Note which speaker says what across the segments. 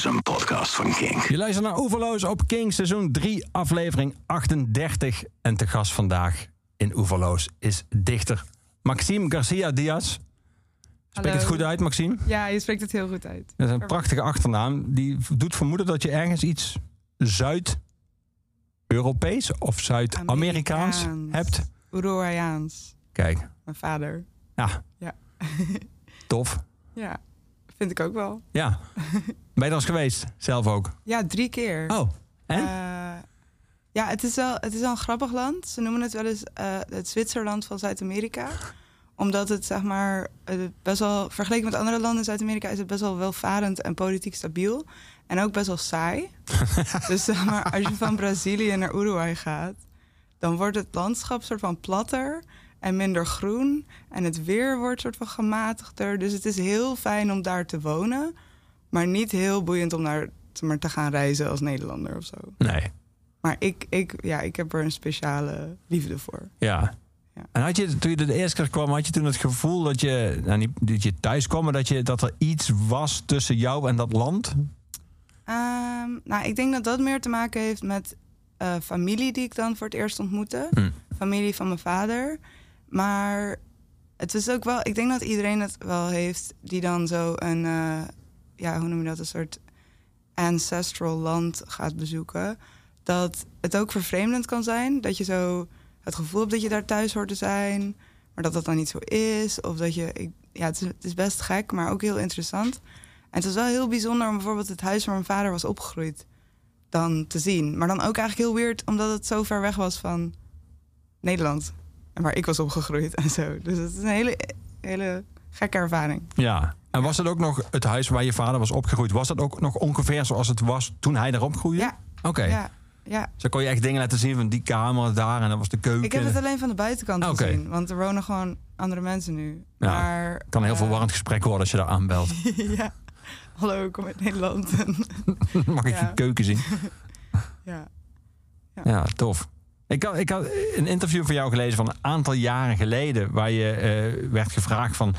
Speaker 1: is een podcast van King.
Speaker 2: Je luistert naar Oeverloos op King, seizoen 3, aflevering 38. En te gast vandaag in Oeverloos is dichter Maxime Garcia Diaz. Spreek het goed uit, Maxime?
Speaker 3: Ja, je spreekt het heel goed uit.
Speaker 2: Dat is een prachtige achternaam. Die doet vermoeden dat je ergens iets Zuid-Europees of Zuid-Amerikaans
Speaker 3: Amerikaans.
Speaker 2: hebt.
Speaker 3: Uruguayaans.
Speaker 2: Kijk,
Speaker 3: Mijn vader.
Speaker 2: ja,
Speaker 3: Ja.
Speaker 2: tof.
Speaker 3: ja, vind ik ook wel.
Speaker 2: Ja. Ben je eens geweest? Zelf ook?
Speaker 3: Ja, drie keer.
Speaker 2: Oh, en?
Speaker 3: Eh, ja, het is, wel, het is wel een grappig land. Ze noemen het wel eens eh, het Zwitserland van Zuid-Amerika. Omdat het, zeg maar, eh, best wel... Vergeleken met andere landen in Zuid-Amerika... is het best wel welvarend en politiek stabiel. En ook best wel saai. dus zeg maar, als je van Brazilië naar Uruguay gaat... dan wordt het landschap soort van platter en minder groen. En het weer wordt soort van gematigder. Dus het is heel fijn om daar te wonen... maar niet heel boeiend om daar zeg maar, te gaan reizen als Nederlander of zo.
Speaker 2: nee.
Speaker 3: Maar ik, ik, ja, ik heb er een speciale liefde voor.
Speaker 2: Ja.
Speaker 3: Ja.
Speaker 2: En had je, toen je de eerste keer kwam, had je toen het gevoel dat je, nou niet dat je thuis kwam, maar dat, je, dat er iets was tussen jou en dat land?
Speaker 3: Ehm, nou, ik denk dat dat meer te maken heeft met eh, familie die ik dan voor het eerst ontmoette.
Speaker 2: Hm.
Speaker 3: Familie van mijn vader. Maar het is ook wel, ik denk dat iedereen het wel heeft die dan zo een, eh, ja, hoe noem je dat, een soort ancestral land gaat bezoeken. Dat het ook vervreemdend kan zijn. Dat je zo het gevoel hebt dat je daar thuis hoort te zijn. Maar dat dat dan niet zo is. Of dat je, ik, ja, het is, het is best gek, maar ook heel interessant. En het was wel heel bijzonder om bijvoorbeeld het huis waar mijn vader was opgegroeid dan te zien. Maar dan ook eigenlijk heel weird, omdat het zo ver weg was van Nederland. En waar ik was opgegroeid en zo. Dus het is een hele, hele gekke ervaring.
Speaker 2: Ja. En was het ook nog het huis waar je vader was opgegroeid? Was dat ook nog ongeveer zoals het was toen hij daar opgroeide?
Speaker 3: Ja.
Speaker 2: Oké.
Speaker 3: Ja, ja.
Speaker 2: Zo kon je echt dingen laten zien van die kamer daar en dat was de keuken.
Speaker 3: Ik heb het alleen van de buitenkant gezien. Want er wonen gewoon andere mensen nu.
Speaker 2: Ja,
Speaker 3: maar,
Speaker 2: kan een heel
Speaker 3: eh,
Speaker 2: verwarrend gesprek worden als je daar aanbelt.
Speaker 3: ja. Hallo, kom uit Nederland.
Speaker 2: Mag ik
Speaker 3: Ja.
Speaker 2: je keuken zien?
Speaker 3: ja.
Speaker 2: Ja, tof. Ik had, ik had een interview van jou gelezen van een aantal jaren geleden... waar je eh, werd gevraagd van...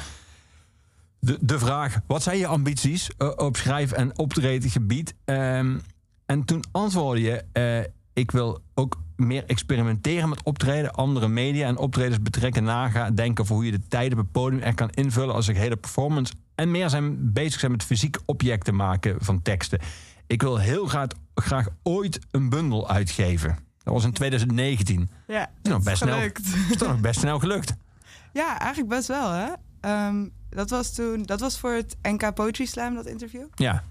Speaker 2: De, de vraag, wat zijn je ambities eh, op schrijf- en optredengebied? Ehm en toen antwoordde je... eh, ik wil ook meer experimenteren met optreden... andere media en optredens betrekken, nagaan... denken over hoe je de tijden op het podium er kan invullen... als een hele performance... en meer zijn bezig zijn met fysiek objecten maken van teksten. Ik wil heel graag, graag ooit een bundel uitgeven. Dat was in 2019.
Speaker 3: Ja,
Speaker 2: is nog best snel.
Speaker 3: gelukt.
Speaker 2: Dat is toch nog best snel gelukt.
Speaker 3: Ja, eigenlijk best wel, hè? Ehm, dat was toen, dat was voor het NK Poetry Slam, dat interview.
Speaker 2: Ja.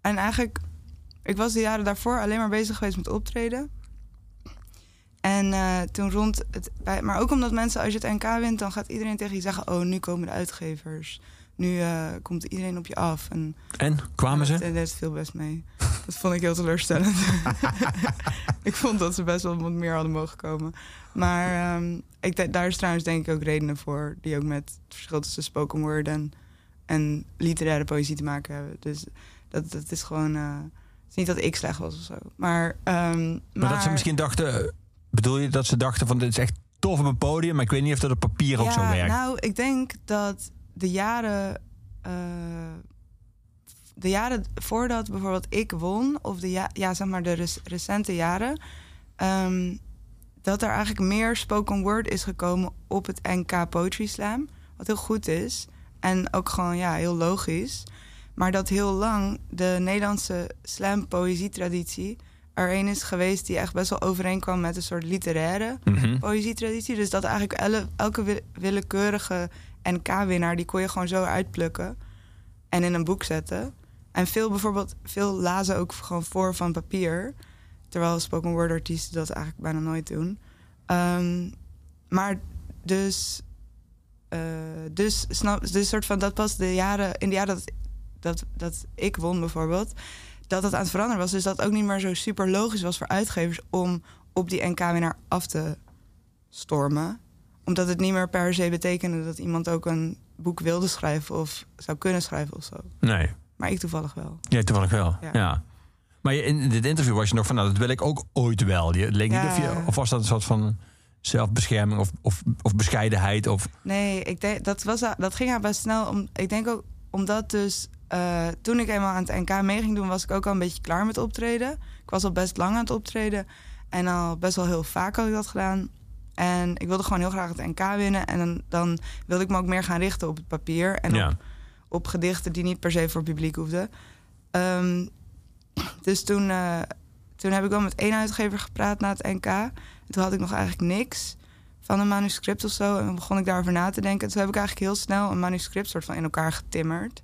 Speaker 3: En eigenlijk, ik was de jaren daarvoor alleen maar bezig geweest met optreden. En eh, toen rond het. bij- Maar ook omdat mensen, als je het NK wint, dan gaat iedereen tegen je zeggen: Oh, nu komen de uitgevers. Nu eh, komt iedereen op je af. En
Speaker 2: En, kwamen ze?
Speaker 3: dat, dat viel best mee. Dat vond ik heel teleurstellend. ik vond dat ze best wel wat meer hadden mogen komen. Maar ehm, ik, daar is trouwens denk ik ook redenen voor... die ook met het verschil tussen spoken word en, en literaire poëzie te maken hebben. Dus dat, dat is gewoon... eh, het is niet dat ik slecht was of zo. Maar, ehm, maar,
Speaker 2: Maar dat ze misschien dachten... Bedoel je dat ze dachten van dit is echt tof op een podium... maar ik weet niet of dat op papier ook zo werkt.
Speaker 3: Nou, ik denk dat de jaren. eh, de jaren voordat bijvoorbeeld ik won, of de, ja, ja, zeg maar de rec- recente jaren. ehm, dat er eigenlijk meer spoken word is gekomen op het NK Poetry Slam. Wat heel goed is. En ook gewoon ja, heel logisch. Maar dat heel lang de Nederlandse slam poëzietraditie er een is geweest die echt best wel overeenkwam met een soort literaire
Speaker 2: Mhm.
Speaker 3: poëzietraditie. Dus dat eigenlijk elke wi- willekeurige NK-winnaar... die kon je gewoon zo uitplukken en in een boek zetten. En veel bijvoorbeeld, veel lazen ook gewoon voor van papier. Terwijl spoken word artiesten dat eigenlijk bijna nooit doen. Ehm, maar dus, eh, dus, snap, dus soort van, dat pas de jaren, in de jaren dat, dat, dat ik won bijvoorbeeld, dat het aan het veranderen was. Dus dat ook niet meer zo super logisch was voor uitgevers om op die NK-winnaar af te stormen. Omdat het niet meer per se betekende dat iemand ook een boek wilde schrijven of zou kunnen schrijven of zo.
Speaker 2: Nee.
Speaker 3: Maar ik toevallig wel.
Speaker 2: Ja, toevallig wel. Ja.
Speaker 3: Ja.
Speaker 2: Maar in dit interview was je nog van, nou, dat wil ik ook ooit wel. Je, leek niet of, je, of was dat een soort van zelfbescherming of, of, of bescheidenheid? Of,
Speaker 3: Nee, ik denk, dat, was, dat ging haar best snel. Om, ik denk ook omdat dus eh, toen ik eenmaal aan het NK mee ging doen, was ik ook al een beetje klaar met optreden. Ik was al best lang aan het optreden. En al best wel heel vaak had ik dat gedaan. En ik wilde gewoon heel graag het NK winnen. En dan, dan wilde ik me ook meer gaan richten op het papier. En
Speaker 2: Ja.
Speaker 3: op, op gedichten die niet per se voor publiek hoefden. Ehm, dus toen, eh, toen heb ik wel met één uitgever gepraat na het NK. En toen had ik nog eigenlijk niks van een manuscript of zo. En begon ik daarover na te denken. En toen heb ik eigenlijk heel snel een manuscript soort van in elkaar getimmerd.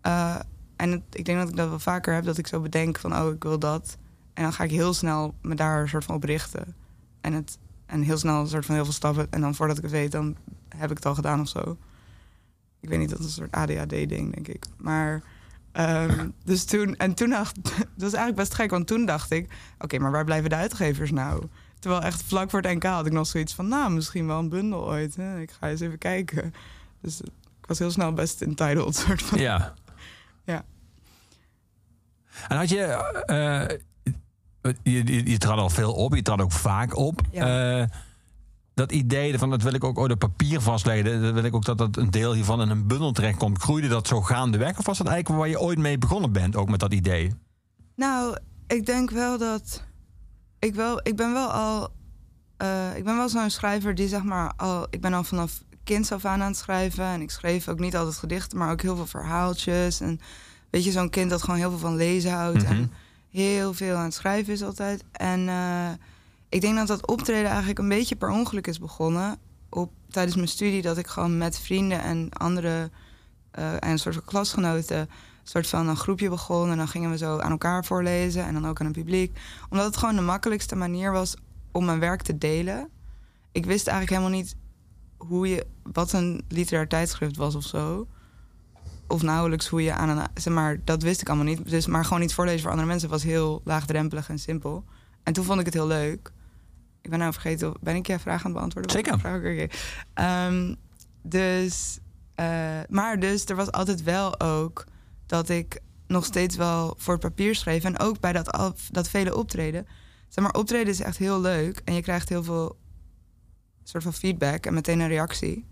Speaker 3: Eh, en het- ik denk dat ik dat wel vaker heb, dat ik zo bedenk van, oh, ik wil dat. En dan ga ik heel snel me daar soort van op richten. En, het, en heel snel een soort van heel veel stappen. En dan voordat ik het weet, dan heb ik het al gedaan of zo. Ik weet niet, dat is een soort ADHD-ding, denk ik. Maar, ehm, dus toen, en toen dacht, dat was eigenlijk best gek, want toen dacht ik, oké, maar waar blijven de uitgevers nou? Terwijl echt vlak voor het NK had ik nog zoiets van, nou, misschien wel een bundel ooit. Hè? Ik ga eens even kijken. Dus ik was heel snel best entitled, soort van.
Speaker 2: Ja.
Speaker 3: Ja.
Speaker 2: En had je... eh, je, je, je trad al veel op, je trad ook vaak op.
Speaker 3: Ja.
Speaker 2: Eh, dat idee van dat wil ik ook op papier vastleggen. Dat wil ik ook dat dat een deel hiervan in een bundel terechtkomt. Groeide dat zo gaandeweg? Of was dat eigenlijk waar je ooit mee begonnen bent, ook met dat idee?
Speaker 3: Nou, ik denk wel dat. Ik, wel, ik ben wel al. eh, ik ben wel zo'n schrijver die zeg maar al. Ik ben al vanaf kind af aan aan het schrijven. En ik schreef ook niet altijd gedichten, maar ook heel veel verhaaltjes. En weet je, zo'n kind dat gewoon heel veel van lezen houdt.
Speaker 2: Mhm.
Speaker 3: En heel veel aan het schrijven is altijd. En eh, ik denk dat dat optreden eigenlijk een beetje per ongeluk is begonnen. Op, tijdens mijn studie dat ik gewoon met vrienden en andere eh, en een soort van klasgenoten een soort van een groepje begon. En dan gingen we zo aan elkaar voorlezen en dan ook aan het publiek. Omdat het gewoon de makkelijkste manier was om mijn werk te delen. Ik wist eigenlijk helemaal niet hoe je, wat een literair tijdschrift was of zo. Of nauwelijks hoe je aan een. Zeg maar, dat wist ik allemaal niet. Dus maar gewoon iets voorlezen voor andere mensen was heel laagdrempelig en simpel. En toen vond ik het heel leuk. Ik ben nou vergeten, ben ik jij vraag aan het beantwoorden?
Speaker 2: Zeker.
Speaker 3: Vraag, oké. Ehm, dus, eh, maar dus er was altijd wel ook dat ik nog steeds wel voor het papier schreef. En ook bij dat, dat vele optreden. Zeg maar, optreden is echt heel leuk. En je krijgt heel veel soort van feedback en meteen een reactie.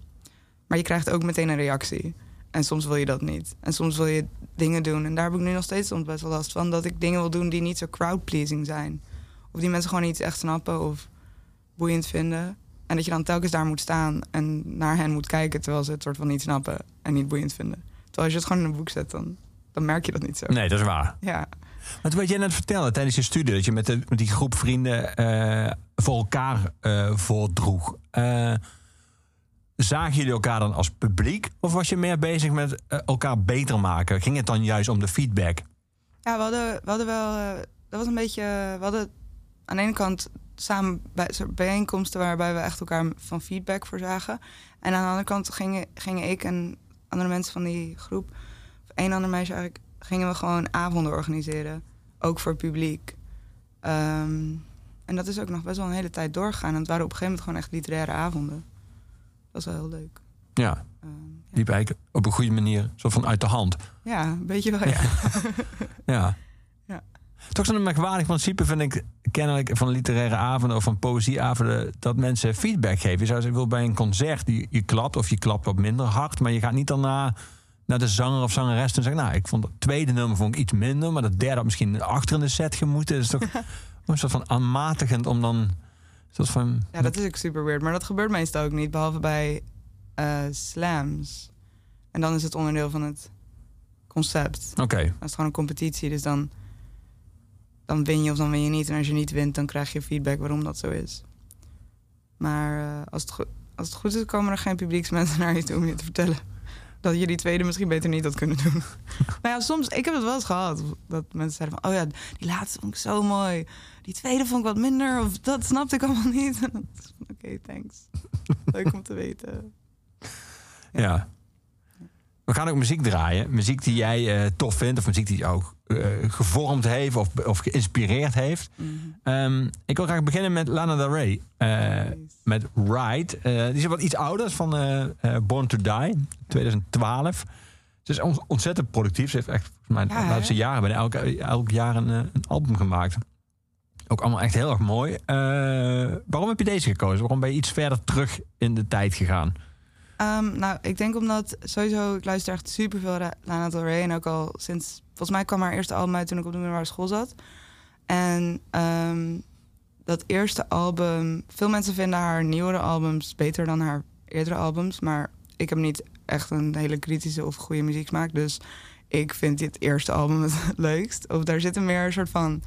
Speaker 3: Maar je krijgt ook meteen een reactie. En soms wil je dat niet. En soms wil je dingen doen. En daar heb ik nu nog steeds soms best wel last van. Dat ik dingen wil doen die niet zo crowd-pleasing zijn. Of die mensen gewoon niet echt snappen of boeiend vinden. En dat je dan telkens daar moet staan en naar hen moet kijken... terwijl ze het soort van niet snappen en niet boeiend vinden. Terwijl als je het gewoon in een boek zet, dan, dan merk je dat niet zo.
Speaker 2: Nee, dat is waar.
Speaker 3: Ja.
Speaker 2: Want wat jij net vertelde tijdens je studie, dat je met, de, met die groep vrienden eh, voor elkaar eh voordroeg. Eh, zagen jullie elkaar dan als publiek? Of was je meer bezig met elkaar beter maken? Ging het dan juist om de feedback?
Speaker 3: Ja, we hadden, we hadden wel. dat was een beetje. We hadden aan de ene kant samen bij, bijeenkomsten waarbij we echt elkaar van feedback voor zagen. En aan de andere kant gingen, gingen ik en andere mensen van die groep, of één ander meisje eigenlijk, gingen we gewoon avonden organiseren. Ook voor het publiek. Ehm, en dat is ook nog best wel een hele tijd doorgegaan. En het waren op een gegeven moment gewoon echt literaire avonden. Dat was wel heel leuk.
Speaker 2: Ja,
Speaker 3: Ehm, ja.
Speaker 2: liep eigenlijk op een goede manier, zo van uit de hand.
Speaker 3: ja, een beetje wel, ja.
Speaker 2: Ja. Toch zo'n merkwaardig principe vind ik kennelijk van literaire avonden of van poëzieavonden dat mensen feedback geven. Je zou zeggen, wil bij een concert, je, je klapt of je klapt wat minder hard, maar je gaat niet daarna naar de zanger of zangeres en zeggen, nou, ik vond het tweede nummer vond ik iets minder, maar dat derde had misschien achter in de set gemoeten. Het is toch een soort van aanmatigend om dan soort van...
Speaker 3: Ja, dat is ook super weird. Maar dat gebeurt meestal ook niet, behalve bij eh, slams. En dan is het onderdeel van het concept.
Speaker 2: Oké,
Speaker 3: Dan is het gewoon een competitie, dus dan, dan win je of dan win je niet. En als je niet wint, dan krijg je feedback waarom dat zo is. Maar eh, als, het goed, als het goed is, komen er geen publieksmensen naar je toe om je te vertellen dat je die tweede misschien beter niet had kunnen doen. maar ja, soms, ik heb het wel eens gehad, dat mensen zeiden van, oh ja, die laatste vond ik zo mooi. Die tweede vond ik wat minder, of dat snapte ik allemaal niet. Oké, thanks. Leuk om te weten.
Speaker 2: ja. We gaan ook muziek draaien. Muziek die jij eh, tof vindt of muziek die jou eh, gevormd heeft of, of geïnspireerd heeft.
Speaker 3: Mhm.
Speaker 2: Ehm, ik wil graag beginnen met Lana Del Rey. Eh,
Speaker 3: Nice.
Speaker 2: met Ride. Eh, die is wat iets ouder, is van eh, eh, Born to Die, 2012. Ze is on- ontzettend productief. Ze heeft echt volgens mij de laatste jaren bijna elk, elk jaar een, eh, een album gemaakt. Ook allemaal echt heel erg mooi. Eh, waarom heb je deze gekozen? Waarom ben je iets verder terug in de tijd gegaan?
Speaker 3: Ehm, nou, ik denk omdat sowieso, ik luister echt super veel Lana Del Rey. En ook al sinds, volgens mij kwam haar eerste album uit toen ik op de middelbare school zat. En ehm, dat eerste album, veel mensen vinden haar nieuwere albums beter dan haar eerdere albums. Maar ik heb niet echt een hele kritische of goede muzieksmaak. Dus ik vind dit eerste album het leukst. Of daar zitten meer een soort van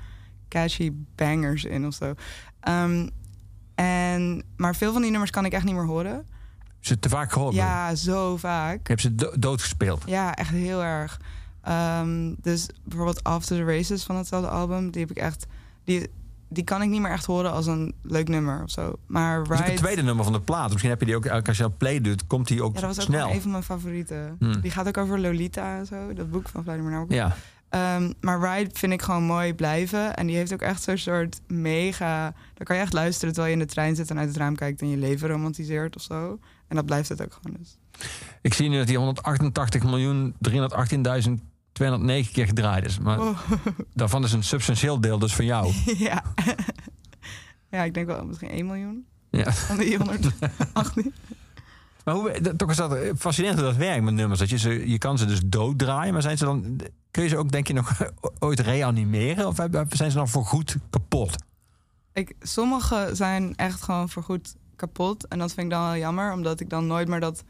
Speaker 3: catchy bangers in of zo. Ehm, en, maar veel van die nummers kan ik echt niet meer horen.
Speaker 2: Ze te vaak gehoord?
Speaker 3: Ja, zo vaak. Ik
Speaker 2: heb ze do doodgespeeld?
Speaker 3: Ja, echt heel erg. Um, dus bijvoorbeeld After the Races van hetzelfde album, die heb ik echt. Die, die kan ik niet meer echt horen als een leuk nummer of zo. Maar Ride...
Speaker 2: Het tweede nummer van de plaat. Misschien heb je die ook, als je dat play doet, komt die ook
Speaker 3: ja, dat was
Speaker 2: snel.
Speaker 3: ook een van mijn favorieten. Hmm. Die gaat ook over Lolita en zo. Dat boek van Vladimir Nabokov. Ja. Um, maar Ride vind ik gewoon mooi blijven. En die heeft ook echt zo'n soort mega... Dan kan je echt luisteren terwijl je in de trein zit... en uit het raam kijkt en je leven romantiseert of zo. En dat blijft het ook gewoon dus.
Speaker 2: Ik zie nu dat die 188 miljoen 318.000 209 keer gedraaid is. Maar oh. daarvan is een substantieel deel dus van jou.
Speaker 3: Ja. ja, ik denk wel misschien 1 miljoen. Ja. Van die 118.
Speaker 2: Maar hoe, toch is dat fascinerend dat werkt met nummers. Dat je, ze, je kan ze dus dooddraaien, maar zijn ze dan, kun je ze ook denk je nog ooit reanimeren? Of zijn ze dan voor goed kapot?
Speaker 3: Ik, sommige zijn echt gewoon voor goed kapot. En dat vind ik dan wel jammer, omdat ik dan nooit meer dat...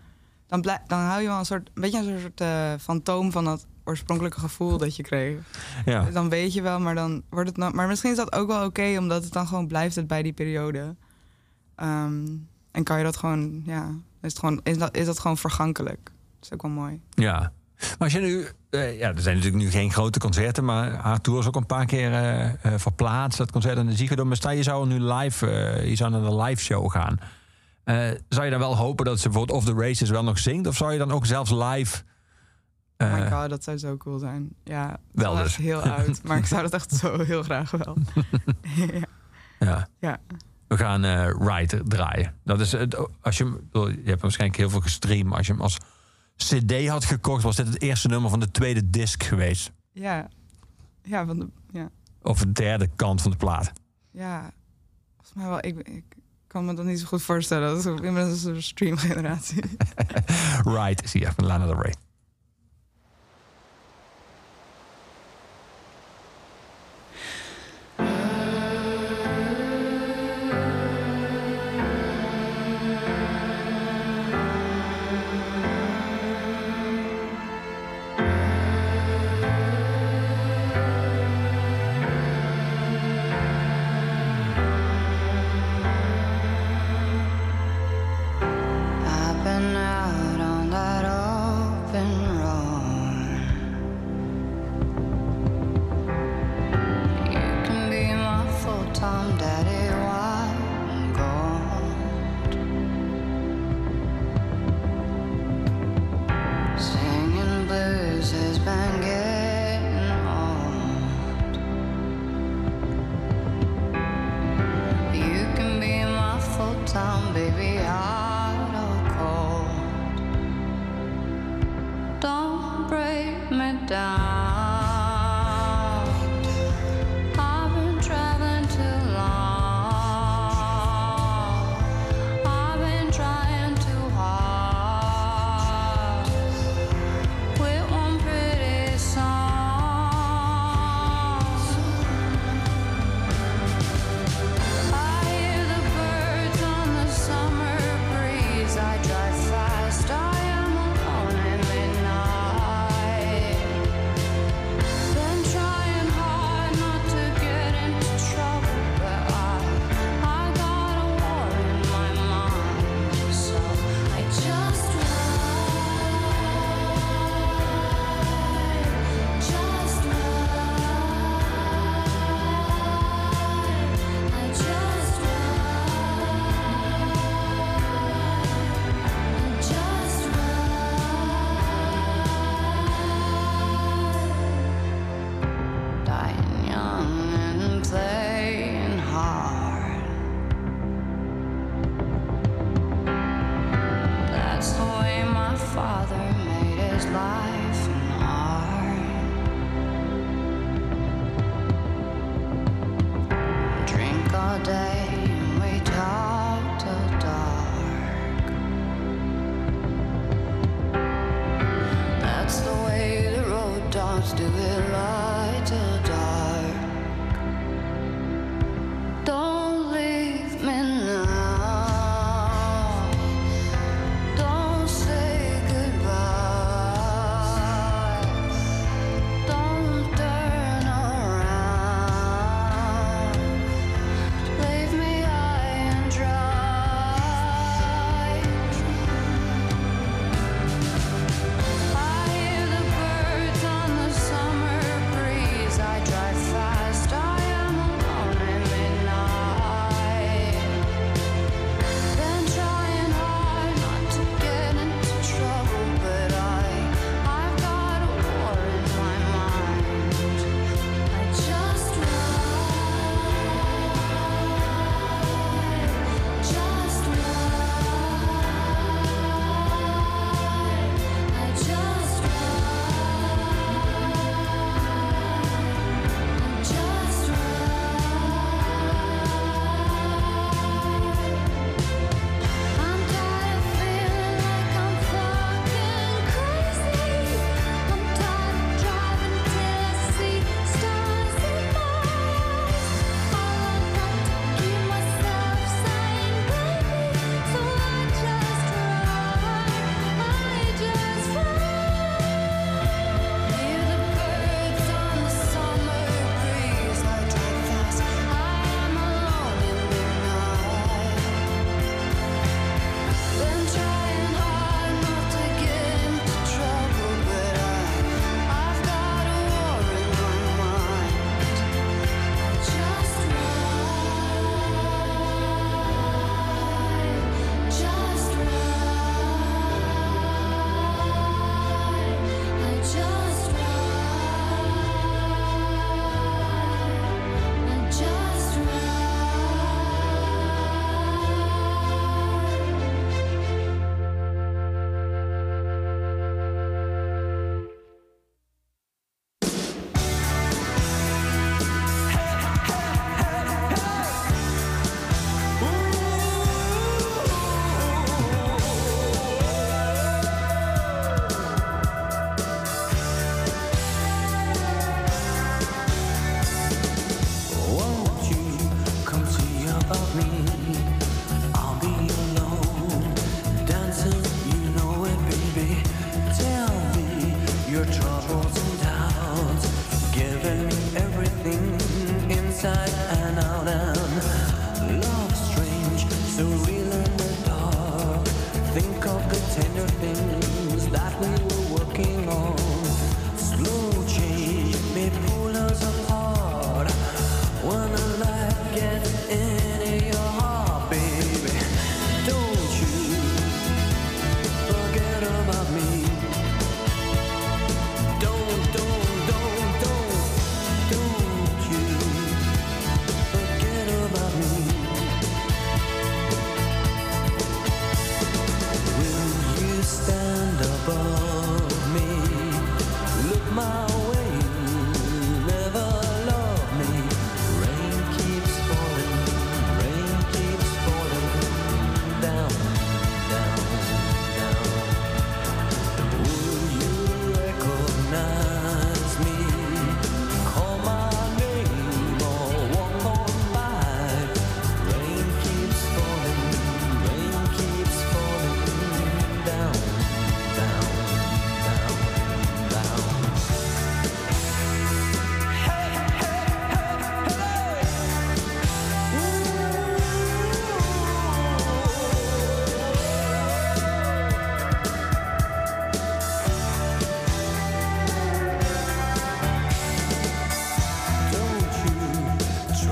Speaker 3: Dan, dan hou je wel een soort, een beetje een soort uh, fantoom van dat oorspronkelijke gevoel dat je kreeg. Ja. Dan weet je wel, maar dan wordt het nou. Maar misschien is dat ook wel oké, omdat het dan gewoon blijft het bij die periode. Ehm, en kan je dat gewoon, ja, is, het gewoon, is, dat, is dat gewoon vergankelijk. Dat is ook wel mooi.
Speaker 2: Ja. Maar als je nu, uh, ja, er zijn natuurlijk nu geen grote concerten, maar haar tour is ook een paar keer uh, uh, verplaatst. Dat concert in de Ziggo Maar stel je zou nu live, je zou naar een live show gaan. zou je dan wel hopen dat ze bijvoorbeeld Off the Races wel nog zingt? Of zou je dan ook zelfs live
Speaker 3: Oh my god, dat zou zo cool zijn. Ja, wel dus. heel oud, maar ik zou dat echt zo heel graag wel.
Speaker 2: ja. ja. ja. We gaan Ride draaien. Dat is het. Als je, je hebt waarschijnlijk heel veel gestreamd. Als je hem als CD had gekocht, was dit het eerste nummer van de tweede disc geweest.
Speaker 3: Ja, ja, van de, ja.
Speaker 2: Of de derde kant van de plaat.
Speaker 3: Ja, volgens mij wel. Ik, ik kan me dat niet zo goed voorstellen. Dat is, ik ben een soort streamgeneratie.
Speaker 2: Ride zie je van Lana Del Rey.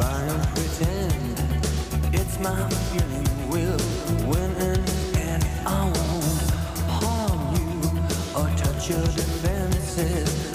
Speaker 1: Try and pretend it's my feeling will win end. I won't harm you or touch your defenses,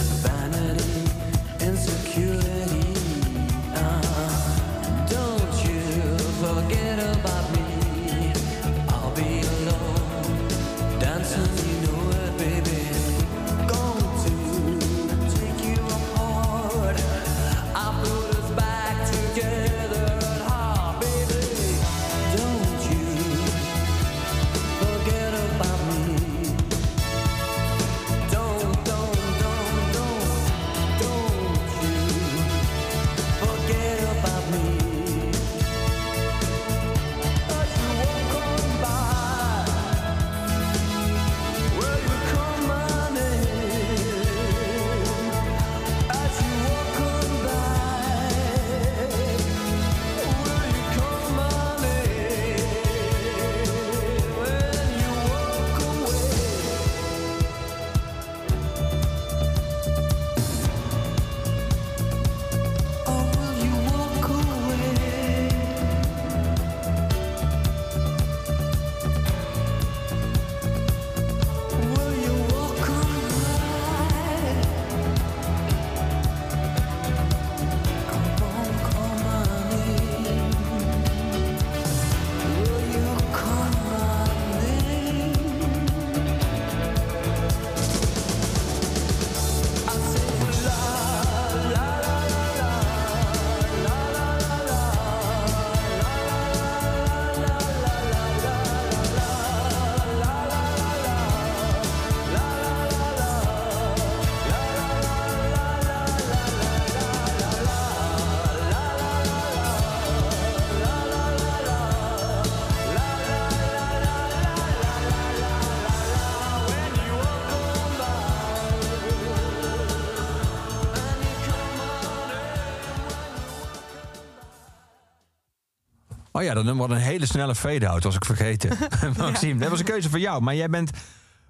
Speaker 2: ja, dat nummer wordt een hele snelle fade-out, was ik vergeten. Maxime, dat was een keuze voor jou. Maar jij bent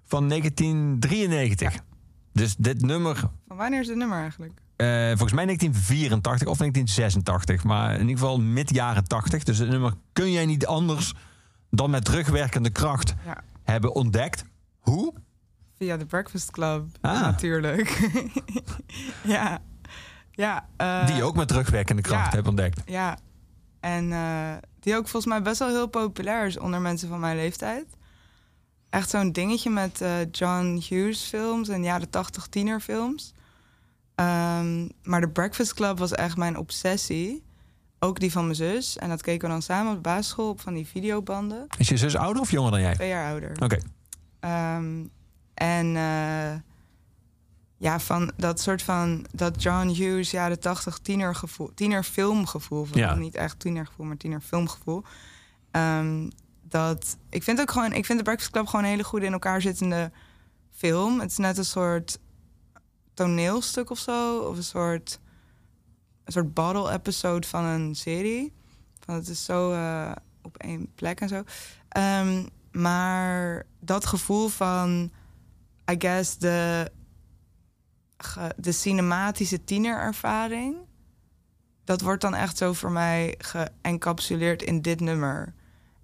Speaker 2: van 1993. Dus dit nummer,
Speaker 3: Van wanneer is het nummer eigenlijk?
Speaker 2: eh, volgens mij 1984 of 1986. Maar in ieder geval mid jaren 80. Dus het nummer kun jij niet anders dan met terugwerkende kracht
Speaker 3: Ja.
Speaker 2: hebben ontdekt. Hoe?
Speaker 3: Via The Breakfast Club,
Speaker 2: Ah.
Speaker 3: natuurlijk. ja. Ja, eh,
Speaker 2: Die je ook met terugwerkende kracht
Speaker 3: ja.
Speaker 2: hebt ontdekt.
Speaker 3: Ja. En eh, die ook volgens mij best wel heel populair is onder mensen van mijn leeftijd. Echt zo'n dingetje met eh, John Hughes films en jaren 80 tienerfilms. Ehm, maar The Breakfast Club was echt mijn obsessie. Ook die van mijn zus. En dat keken we dan samen op de basisschool op van die videobanden.
Speaker 2: Is je zus ouder of jonger dan jij?
Speaker 3: Twee jaar ouder.
Speaker 2: Oké.
Speaker 3: Ehm, en eh, ja, van dat soort van dat John Hughes jaren 80 tienergevoel, tienerfilmgevoel,
Speaker 2: Ja.
Speaker 3: niet echt tienergevoel, maar tienerfilmgevoel. Ehm, dat ik vind ook gewoon, ik vind de Breakfast Club gewoon een hele goede in elkaar zittende film. Het is net een soort toneelstuk of zo, of een soort een soort bottle episode van een serie. Van het is zo eh, op één plek en zo. Ehm, maar dat gevoel van, I guess, de, de cinematische tienerervaring... dat wordt dan echt zo voor mij geëncapsuleerd in dit nummer.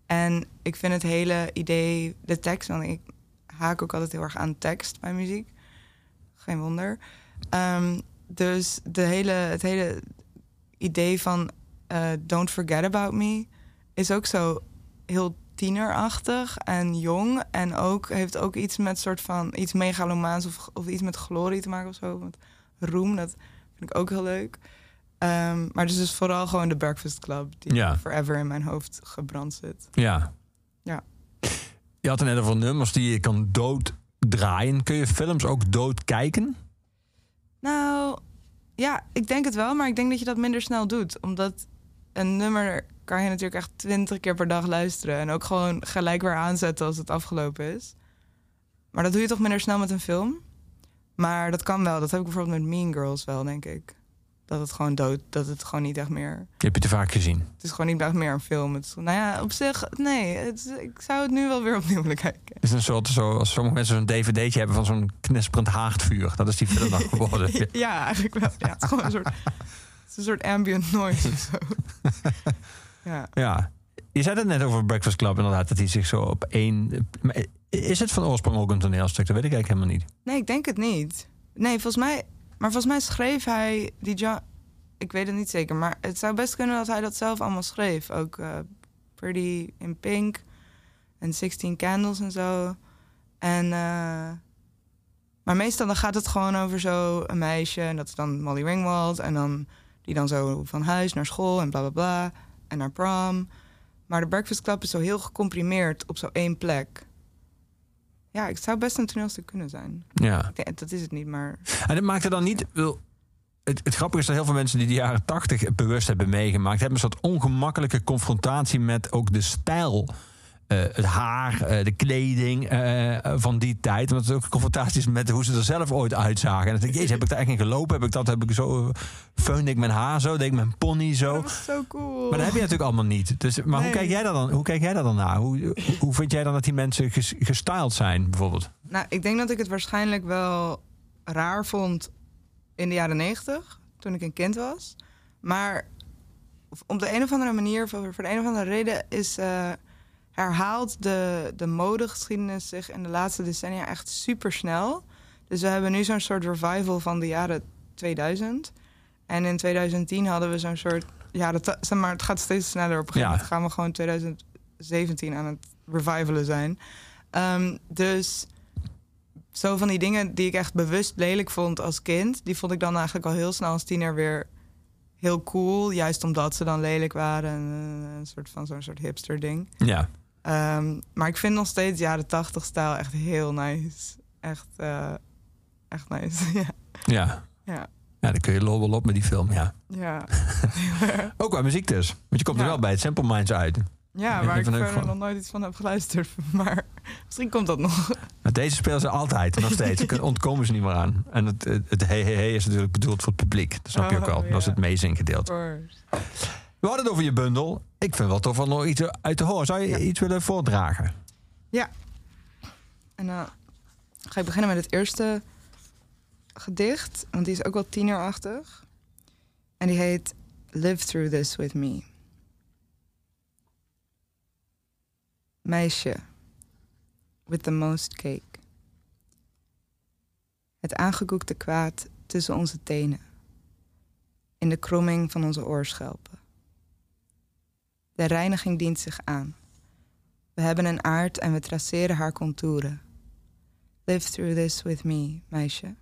Speaker 3: En ik vind het hele idee, de tekst... want ik haak ook altijd heel erg aan tekst bij muziek. Geen wonder. Ehm, dus de hele, het hele idee van eh, Don't Forget About Me... is ook zo heel tienerachtig en jong. En ook heeft ook iets met soort van iets megalomaans of, of iets met glorie te maken of zo. Met roem, dat vind ik ook heel leuk. Ehm, maar dus is vooral gewoon de Breakfast Club die
Speaker 2: Ja.
Speaker 3: forever in mijn hoofd gebrand zit.
Speaker 2: Ja.
Speaker 3: Ja.
Speaker 2: Je had net over nummers die je kan dooddraaien. Kun je films ook dood kijken?
Speaker 3: Nou, ja, ik denk het wel, maar ik denk dat je dat minder snel doet. Omdat een nummer kan je natuurlijk echt twintig keer per dag luisteren. En ook gewoon gelijk weer aanzetten als het afgelopen is. Maar dat doe je toch minder snel met een film? Maar dat kan wel. Dat heb ik bijvoorbeeld met Mean Girls wel, denk ik. Dat het gewoon dood, dat het gewoon niet echt meer...
Speaker 2: Je hebt het te vaak gezien.
Speaker 3: Het is gewoon niet echt meer een film. Het is, nou ja, op zich, nee. Het, is- ik zou het nu wel weer opnieuw willen kijken.
Speaker 2: Het is een soort, zo, als sommige mensen zo'n dvd'tje hebben van zo'n knisperend haardvuur. Dat is die film dan geworden.
Speaker 3: Ja, eigenlijk wel. Ja, het is gewoon een soort, het is een soort ambient noise of zo. Ja.
Speaker 2: Ja. Je zei het net over Breakfast Club inderdaad, dat hij zich zo op één... Is het van oorsprong ook een toneelstuk? Dat weet ik eigenlijk helemaal niet.
Speaker 3: Nee, ik denk het niet. Nee, volgens mij... Maar volgens mij schreef hij die John... Ik weet het niet zeker, maar het zou best kunnen dat hij dat zelf allemaal schreef. Ook eh, Pretty in Pink en 16 Candles en zo. En... eh, maar meestal dan gaat het gewoon over zo een meisje... en dat is dan Molly Ringwald... en dan die dan zo van huis naar school en bla bla bla... en naar prom. Maar de Breakfast Club is zo heel gecomprimeerd op zo één plek. Ja, het zou best een toneelstuk kunnen zijn.
Speaker 2: Ja.
Speaker 3: Ik denk- dat is het niet, maar...
Speaker 2: En dat maakt er dan niet... wil- Het, het grappige is dat heel veel mensen die de jaren tachtig bewust hebben meegemaakt... hebben een soort ongemakkelijke confrontatie met ook de stijl... eh, het haar, eh, de kleding eh, van die tijd. Want het ook confrontaties met hoe ze er zelf ooit uitzagen. En dan denk ik, jezus, heb ik daar echt in gelopen? Heb ik dat, heb ik zo... Feunde ik mijn haar zo? Deed ik mijn pony zo?
Speaker 3: Dat was zo cool.
Speaker 2: Maar dat heb je natuurlijk allemaal niet. Dus, maar hoe, kijk jij daar dan, hoe kijk jij daar dan naar? Hoe, hoe- vind jij dan dat die mensen ges- gestyled zijn, bijvoorbeeld?
Speaker 3: Nou, ik denk dat ik het waarschijnlijk wel raar vond in de jaren negentig, toen ik een kind was. Maar op de een of andere manier, voor, de een of andere reden, is herhaalt de, de modegeschiedenis zich in de laatste decennia echt super snel. Dus we hebben nu zo'n soort revival van de jaren 2000. En in 2010 hadden we zo'n soort. Ja, dat, zeg maar, het gaat steeds sneller. Op een gegeven
Speaker 2: Ja.
Speaker 3: moment gaan we gewoon 2017 aan het revivalen zijn. Ehm, dus zo van die dingen die ik echt bewust lelijk vond als kind, die vond ik dan eigenlijk al heel snel als tiener weer heel cool. Juist omdat ze dan lelijk waren. En, een soort van zo'n soort hipster ding.
Speaker 2: Ja.
Speaker 3: Ehm, maar ik vind nog steeds jaren 80 stijl echt heel nice. Echt, eh, echt nice. ja.
Speaker 2: Ja.
Speaker 3: Ja.
Speaker 2: Ja, dan kun je lol wel op met die film, ja.
Speaker 3: Ja.
Speaker 2: Ook qua muziek dus. Want je komt er wel bij het Simple Minds uit.
Speaker 3: ja, waar ik verder nog nooit iets van heb geluisterd. Maar misschien komt dat nog.
Speaker 2: Maar deze spelen ze altijd, nog steeds. Daar ontkomen ze niet meer aan. En het, het, het hey, hey, hey is natuurlijk bedoeld voor het publiek. Dat snap je ook
Speaker 3: Oh,
Speaker 2: wel. Dat is het meezinggedeelte. We hadden het over je bundel. Ik vind het wel tof om nog iets uit te horen. Zou je
Speaker 3: Ja.
Speaker 2: iets willen voordragen?
Speaker 3: En dan ga ik beginnen met het eerste gedicht. Want die is ook wel tienerachtig. En die heet Live Through This With Me. Meisje. With the most cake. Het aangekoekte kwaad tussen onze tenen. In de kromming van onze oorschelpen. De reiniging dient zich aan. We hebben een aard en we traceren haar contouren. Live through this with me, meisje.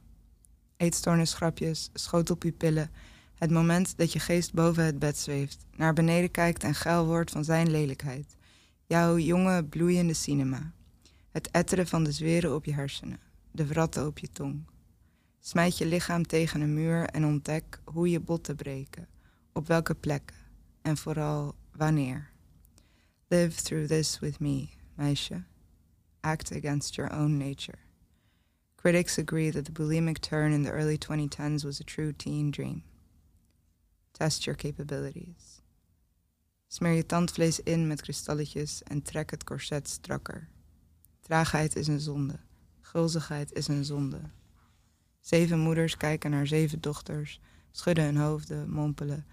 Speaker 3: Eetstoornisgrapjes, schotelpupillen. Het moment dat je geest boven het bed zweeft, naar beneden kijkt en geil wordt van zijn lelijkheid. Jouw jonge, bloeiende cinema. Het etteren van de zweren op je hersenen, de wratten op je tong. Smijt je lichaam tegen een muur en ontdek hoe je botten breken, op welke plekken en vooral wanneer. Live through this with me, meisje. Act against your own nature. Critics agree that the bulimic turn in the early 2010s was a true teen dream. Test your capabilities. Smeer je tandvlees in met kristalletjes en trek het corset strakker. Traagheid is een zonde. Gulzigheid is een zonde. Zeven moeders kijken naar zeven dochters, schudden hun hoofden, mompelen: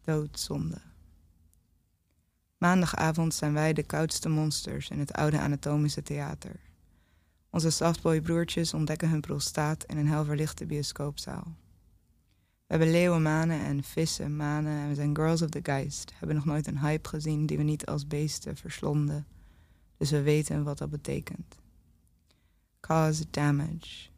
Speaker 3: doodzonde. Maandagavond zijn wij de koudste monsters in het oude anatomische theater. Onze softboy-broertjes ontdekken hun prostaat in een helverlichte bioscoopzaal. We hebben leeuwenmanen en vissen, manen en we zijn girls of the geist. Hebben nog nooit een hype gezien die we niet als beesten verslonden. Dus we weten wat dat betekent. Cause damage.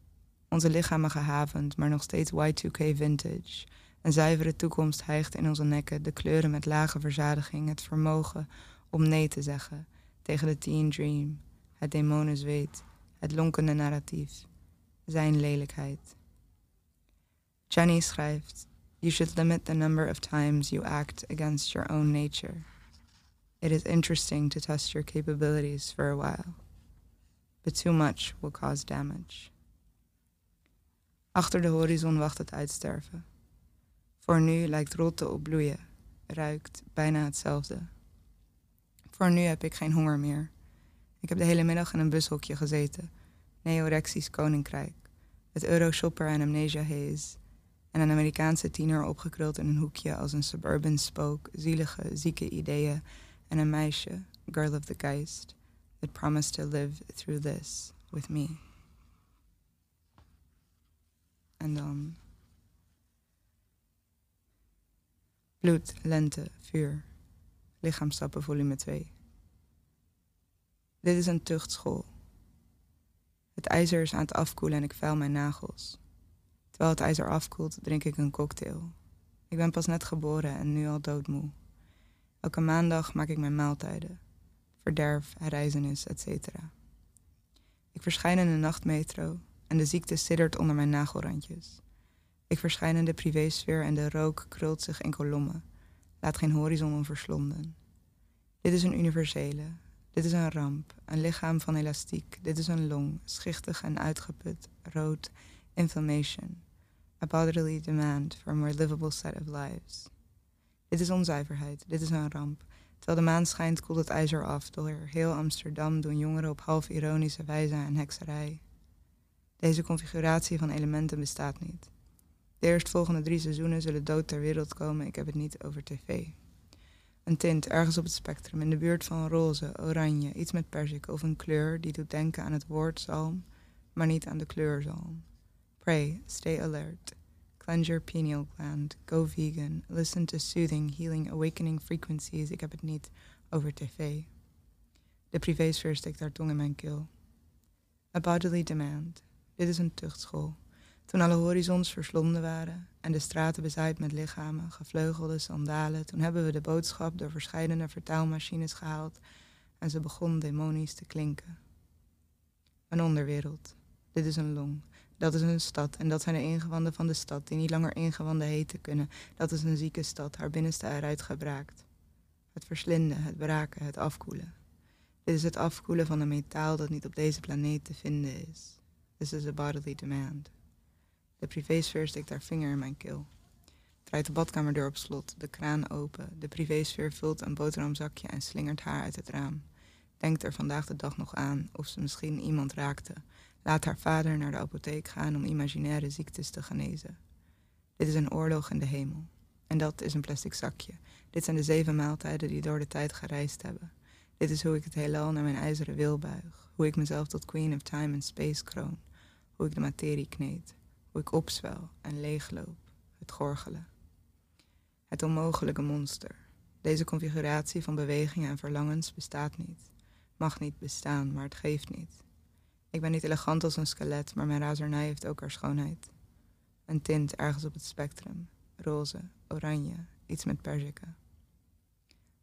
Speaker 3: Onze lichamen gehavend, maar nog steeds Y2K vintage. Een zuivere toekomst hijgt in onze nekken, de kleuren met lage verzadiging, het vermogen om nee te zeggen tegen de teen dream, het demonenzweet, het lonkende narratief, zijn lelijkheid. Jenny schrijft: You should limit the number of times you act against your own nature. It is interesting to test your capabilities for a while, but too much will cause damage. Achter de horizon wacht het uitsterven. Voor nu lijkt rotte op bloeien, ruikt bijna hetzelfde. Voor nu heb ik geen honger meer. Ik heb de hele middag in een bushokje gezeten. Neorexisch koninkrijk. Het Euroshopper en Amnesia Haze. En een Amerikaanse tiener opgekruld in een hoekje als een suburban spook, zielige, zieke ideeën. En een meisje, girl of the geist, that promised to live through this with me. En dan. Bloed, lente, vuur. Lichaamstappen, volume 2. Dit is een tuchtschool. Het ijzer is aan het afkoelen en ik vuil mijn nagels. Terwijl het ijzer afkoelt, drink ik een cocktail. Ik ben pas net geboren en nu al doodmoe. Elke maandag maak ik mijn maaltijden. Verderf, herreizenis, etc. Ik verschijn in de nachtmetro en de ziekte siddert onder mijn nagelrandjes. Ik verschijn in de privésfeer en de rook krult zich in kolommen. Laat geen horizon onverslonden. Dit is een universele. Dit is een ramp, een lichaam van elastiek. Dit is een long, schichtig en uitgeput, rood, inflammation. A bodily demand for a more livable set of lives. Dit is onzuiverheid, dit is een ramp. Terwijl de maan schijnt, koelt het ijzer af. Door heel Amsterdam doen jongeren op half ironische wijze en hekserij. Deze configuratie van elementen bestaat niet. De eerstvolgende drie seizoenen zullen dood ter wereld komen. Ik heb het niet over tv. Een tint ergens op het spectrum, in de buurt van roze, oranje, iets met perzik of een kleur die doet denken aan het woord zalm, maar niet aan de kleur zalm. Pray, stay alert. Cleanse your pineal gland. Go vegan. Listen to soothing, healing, awakening frequencies. Ik heb het niet over tv. De privésfeer steekt haar tong in mijn keel. A bodily demand. Dit is een tuchtschool. Toen alle horizons verslonden waren en de straten bezaaid met lichamen, gevleugelde sandalen, toen hebben we de boodschap door verscheidene vertaalmachines gehaald en ze begon demonisch te klinken. Een onderwereld. Dit is een long. Dat is een stad en dat zijn de ingewanden van de stad die niet langer ingewanden heten kunnen. Dat is een zieke stad, haar binnenste eruit gebraakt. Het verslinden, het braken, het afkoelen. Dit is het afkoelen van een metaal dat niet op deze planeet te vinden is. This is a bodily demand. De privésfeer steekt haar vinger in mijn keel. Draait de badkamerdeur op slot, de kraan open. De privésfeer vult een boterhamzakje en slingert haar uit het raam. Denkt er vandaag de dag nog aan of ze misschien iemand raakte. Laat haar vader naar de apotheek gaan om imaginaire ziektes te genezen. Dit is een oorlog in de hemel. En dat is een plastic zakje. Dit zijn de zeven maaltijden die door de tijd gereisd hebben. Dit is hoe ik het heelal naar mijn ijzeren wil buig. Hoe ik mezelf tot queen of time and space kroon. Hoe ik de materie kneed. Hoe ik opzwel en leegloop. Het gorgelen. Het onmogelijke monster. Deze configuratie van bewegingen en verlangens bestaat niet. Mag niet bestaan, maar het geeft niet. Ik ben niet elegant als een skelet, maar mijn razernij heeft ook haar schoonheid. Een tint ergens op het spectrum. Roze, oranje, iets met perziken.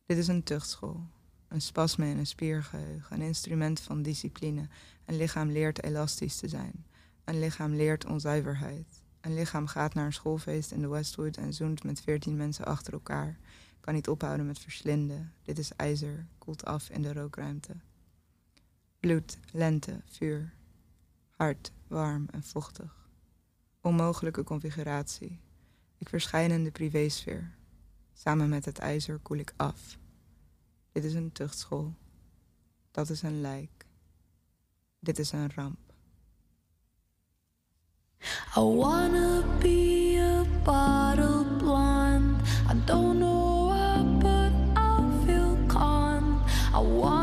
Speaker 3: Dit is een tuchtschool. Een spasme in een spiergeheugen, een instrument van discipline. Een lichaam leert elastisch te zijn. Een lichaam leert onzuiverheid. Een lichaam gaat naar een schoolfeest in de Westwood en zoent met veertien mensen achter elkaar. Kan niet ophouden met verslinden. Dit is ijzer, koelt af in de rookruimte. Bloed, lente, vuur. Hard, warm en vochtig. Onmogelijke configuratie. Ik verschijn in de privésfeer. Samen met het ijzer koel ik af. Dit is een tuchtschool. Dat is een lijk. Dit is een ramp.
Speaker 4: I wanna be a bottle blonde. I don't know why, but I feel calm. I want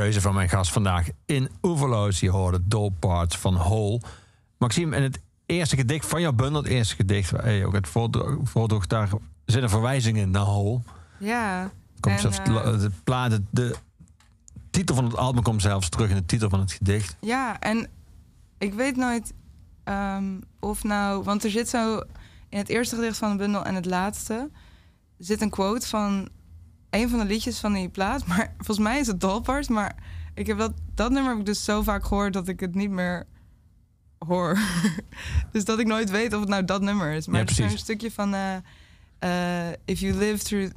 Speaker 2: keuze van mijn gast vandaag in Oeverloos. Je hoorde Doll Parts van Hole. Maxime, en het eerste gedicht van jouw bundel, het eerste gedicht, waar je ook het voordroeg, daar zitten verwijzingen naar Hole.
Speaker 3: Ja.
Speaker 2: Komt
Speaker 3: En,
Speaker 2: zelfs
Speaker 3: eh,
Speaker 2: de, plaat, de, de titel van het album komt zelfs terug in de titel van het gedicht.
Speaker 3: Ja, en ik weet nooit ehm, of nou... Want er zit zo in het eerste gedicht van de bundel en het laatste... zit een quote van een van de liedjes van die plaat. Maar volgens mij is het Dolpars. Maar ik heb dat, dat nummer heb ik dus zo vaak gehoord... dat ik het niet meer hoor. dus dat ik nooit weet of het nou dat nummer is. Maar
Speaker 2: Ja,
Speaker 3: het is
Speaker 2: precies.
Speaker 3: stukje van... eh, eh, if you live through...